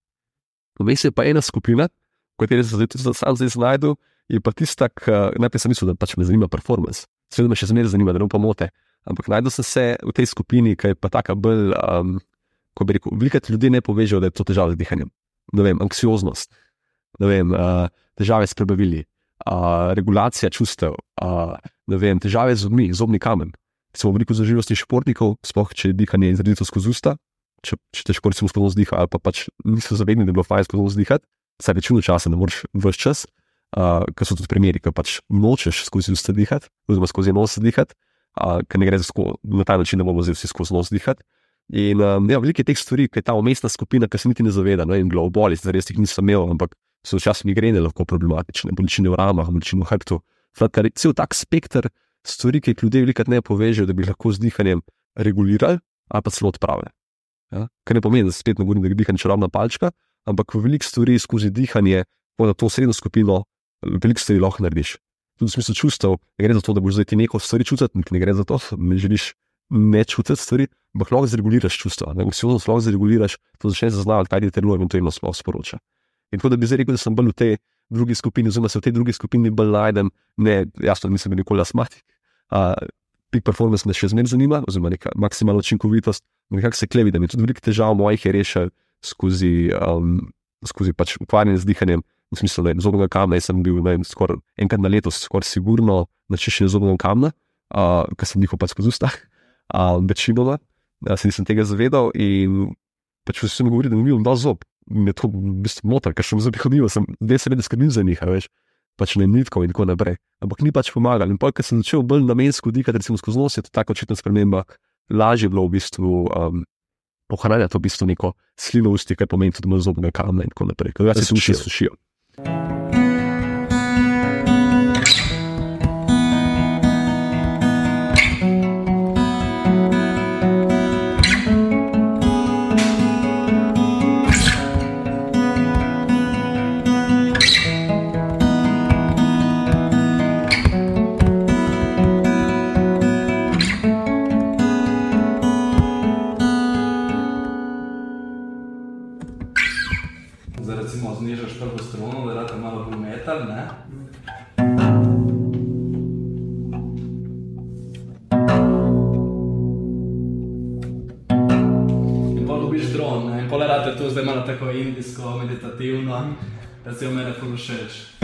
Vmes je pa ena skupina, v kateri se zdaj sam zdaj znajdu, je pa tista, ki najprej sem mislil, da pač me zanima performance. Seveda me še zmeraj zanima, da ne pomote. Ampak najdel sem se v tej skupini, ki je pa taka bolj, um, ko bi rekel, veliko ljudi ne povežejo, da je to težava z dihanjem. Ne vem, anksioznost, ne vem, uh, težave s prebavili, uh, regulacija čustev, uh, ne vem, težave z zobmi, zobni kamen. Smo veliko zaživosti športnikov, sploh če dihanje je izredno skozi usta, če, če težko recimo skozi nos diha, ali pa pač niso zavedni, da je bilo fajn skozi nos dihati, saj večino časa ne moreš vse čas, uh, ker so tudi primeri, ki pač nočeš skozi usta dihati, oziroma skozi nos dihati, uh, ker ne gre za sko, na ta način, da bomo zdaj vsi skozi nos dihati. In um, ja, veliko je teh stvari, ki je ta umestna skupina, ki se niti ne zaveda, no, in globoli, zdaj res jih nisem imel, ampak so včasih migrene lahko problematične, bolečine v ramah, bolečine v hrbtu. Skratka, cel tak spekter stvari, ki jih ljudje veliko ne povežejo, da bi lahko z dihanjem regulirali ali pa celo odpravili. Ja? Kar ne pomeni, da spet ne govorim, da je dihanje čarobna palčka, ampak veliko stvari skozi dihanje, pa na to srednjo skupino, veliko stvari lahko narediš. Tudi v smislu čustev, ne gre za to, da boš zdaj ti neko stvari čutiti, ne gre za to, da želiš ne čutiti stvari, ampak lahko zreguliraš čustva. Anksioznost lahko zreguliraš, to začneš zaznavati, kaj ti telo eventualno sploh sporoča. In tako da bi zdaj rekel, da sem bolj v tej drugi skupini, oziroma se v tej drugi skupini bolj najdem, ne, jasno, nisem nikoli astmatik. Uh, Peak performance me še zmeraj zanima, oziroma neka maksimalna učinkovitost. Nekako se klevi, da mi tudi veliko težav mojih je rešil skozi, um, skozi pač ukvarjanje z dihanjem. V smislu, da je zobnega kamna, jaz sem bil vem, skoraj enkrat na leto, skoraj sigurno na čiščenju zobnega kamna, uh, ker sem njihov pač skozi usta, uh, večinoma, uh, se nisem tega zavedal in pač vsi mi govorijo, da mi je bil zob. Me to v bistvu moti, ker sem zdaj hodil, sem zdaj seveda skrbim za njih, veš pač ne nitkov in tako naprej. Ampak ni pač pomagal. In pa, ker sem začel bolj namensko dihati, recimo skozi nos, je to tako očitna sprememba, lažje bilo v bistvu um, ohranjati v bistvu neko slino usti, kar pomeni tudi zobnega kamna in tako naprej. Ker se sušijo. sušijo. Pole rade tu zdaj malo tako indijsko, meditativno, recimo mene ful všeč.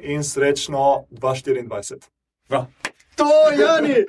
In srečno 2024. To, Jani!